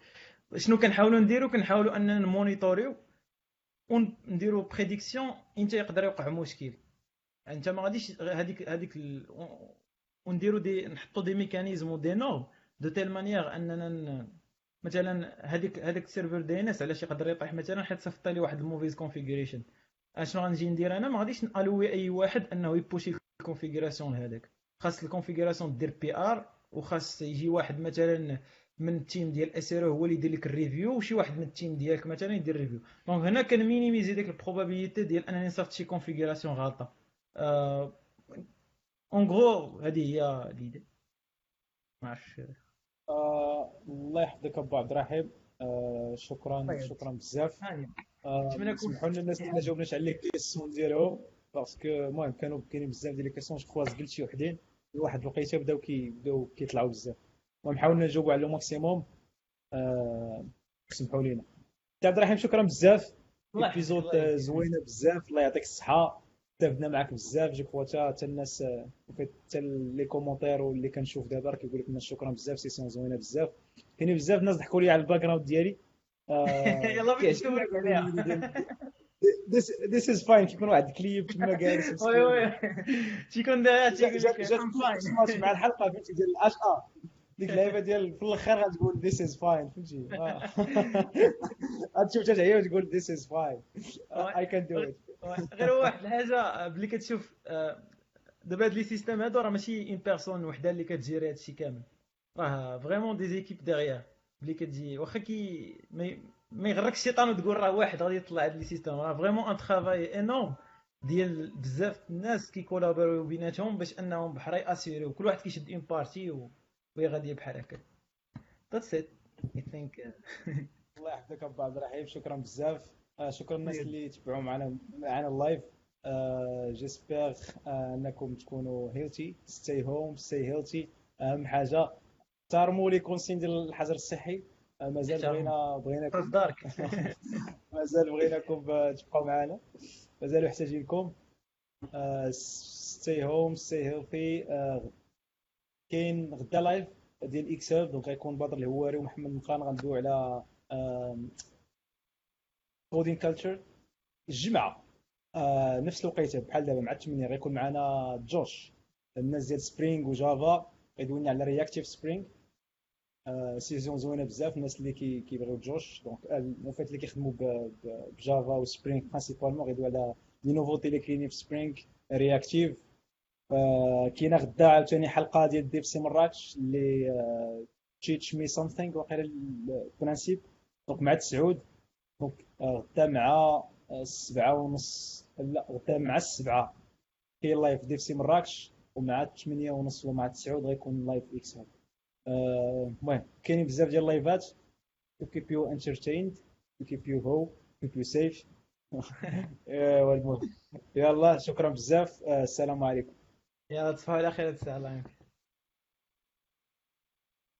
شنو كنحاولوا نديرو كنحاولوا أننا نمونيتوريو ونديرو prédiction إمتى يقدر يوقع مشكل. أنت ما غاديش هذيك هذيك ال... ونديرو des نحطوا des mécanismes و des normes de telle manière أننا مثلا هذيك هذاك ال serveur DNS علاش يقدر يطيح؟ مثلا حيت صيفط لي واحد ال mauvaise configuration اشنو غنجي ندير أنا؟ ما غاديش نألوي أي واحد أنه يبوشي ال configuration هذاك. خاص ال configuration دير PR وخاص يجي واحد مثلا من ال team ديال SRE هو اللي يدير لك ال review وشي واحد من ال team ديالك مثلا يدير review donc هنا كنمينيميزي ديك ال probabilité ديال أنني صيفط شي configuration غلطة. en gros هذه هي l'idée ما عرفتش
آه الله يحفظك أبو عبد الرحيم. آه شكرا
طيب.
شكرا بزاف. آه
نتمنى نكون-
سمحوا لنا الناس اللي ما جاوبناش على les questions ديالهم parce que المهم كانوا كاينين بزاف ديال les questions je crois قلت شي وحدين. واحد الوقيته بداو كي بداو كيطلعوا بزاف. المهم حاولنا نجاوبوا على ال maximum آه سمحوا لينا. عبد الرحيم شكرا بزاف.
يحفظك.
زوينه بزاف. الله يعطيك الصحة. استفدنا معك بزاف je crois حتى الناس آه، حتى les commentaires واللي كنشوف دابا راه كيقول لك الناس شكرا بزاف session زوينة بزاف. كاينين بزاف الناس ضحكوا لي على ال background ديالي. آه، *laughs*
يلا بغيت
كيعجبني
نشوفك عليها.
this is fine كيكون واحد الكليب تما جالس *laughs*
oui oui. تيكون fine.
match مع الحلقة فهمتي؟ ديال الاش ا *laughs* ديك اللعيبة ديال في الآخر غتقول this is fine فهمتي؟ آه. غتشوف هي وتقول this is fine I can do it
غير واحد الحاجة بلي كتشوف آه، دابا هاد les systèmes هادو راه ماشي une personne وحدة اللي كتجيري هادشي كامل. راه vraiment des équipes derrière اللي كتجي واخا كي ما- يغركش الشيطان وتقول راه واحد غادي يطلع هاد les systèmes راه vraiment un travail énorme ديال بزاف الناس كيكولابوريو بيناتهم باش إنهم بحال يأسيريو. كل واحد كيشد une partie وهي غادية بحال هكا. that's it I think
الله يحفظك أبو عبد الرحيم شكرا بزاف. شكرا الناس اللي تبعوا معنا معنا ال live j'espère أنكم تكونوا healthy stay home stay healthy أهم حاجة احترموا les consignes ديال الحجر الصحي. مازال بغينا بغيناكم
دارك. *laughs*
مازال بغيناكم تبقاو معنا. مازال محتاجينكم. stay home stay healthy كاين غدا live ديال إكس هاب donc غيكون بدر الهواري ومحمد مقان. غندويو على coding culture الجمعة آه نفس الوقيتة بحال دابا مع 8 غيكون معنا جوش الناس ديال Spring و Java غيدوينا على Reactive Spring آه session زوينة بزاف الناس اللي كي كيبغيو جوش donc المفات اللي كيخدموا ب Java و Spring principalement غيدوي على les nouveautés اللي كاينين في Spring Reactive كاينة غدا عاوتاني حلقة ديال DevC مراكش اللي teach me something واقيلا ال principe donc مع تسعود غدا مع السبعة ونص لا غدا مع السبعة كاين live DevC مراكش ومع الثمانية ونص ومع التسعود غيكون live إكس هاب المهم كاينين بزاف ديال اللايفات to keep you entertained. To keep you home. Keep you safe. *laughs* يلا شكرا بزاف. السلام عليكم.
يلا تصبحوا على خير الله. يعينك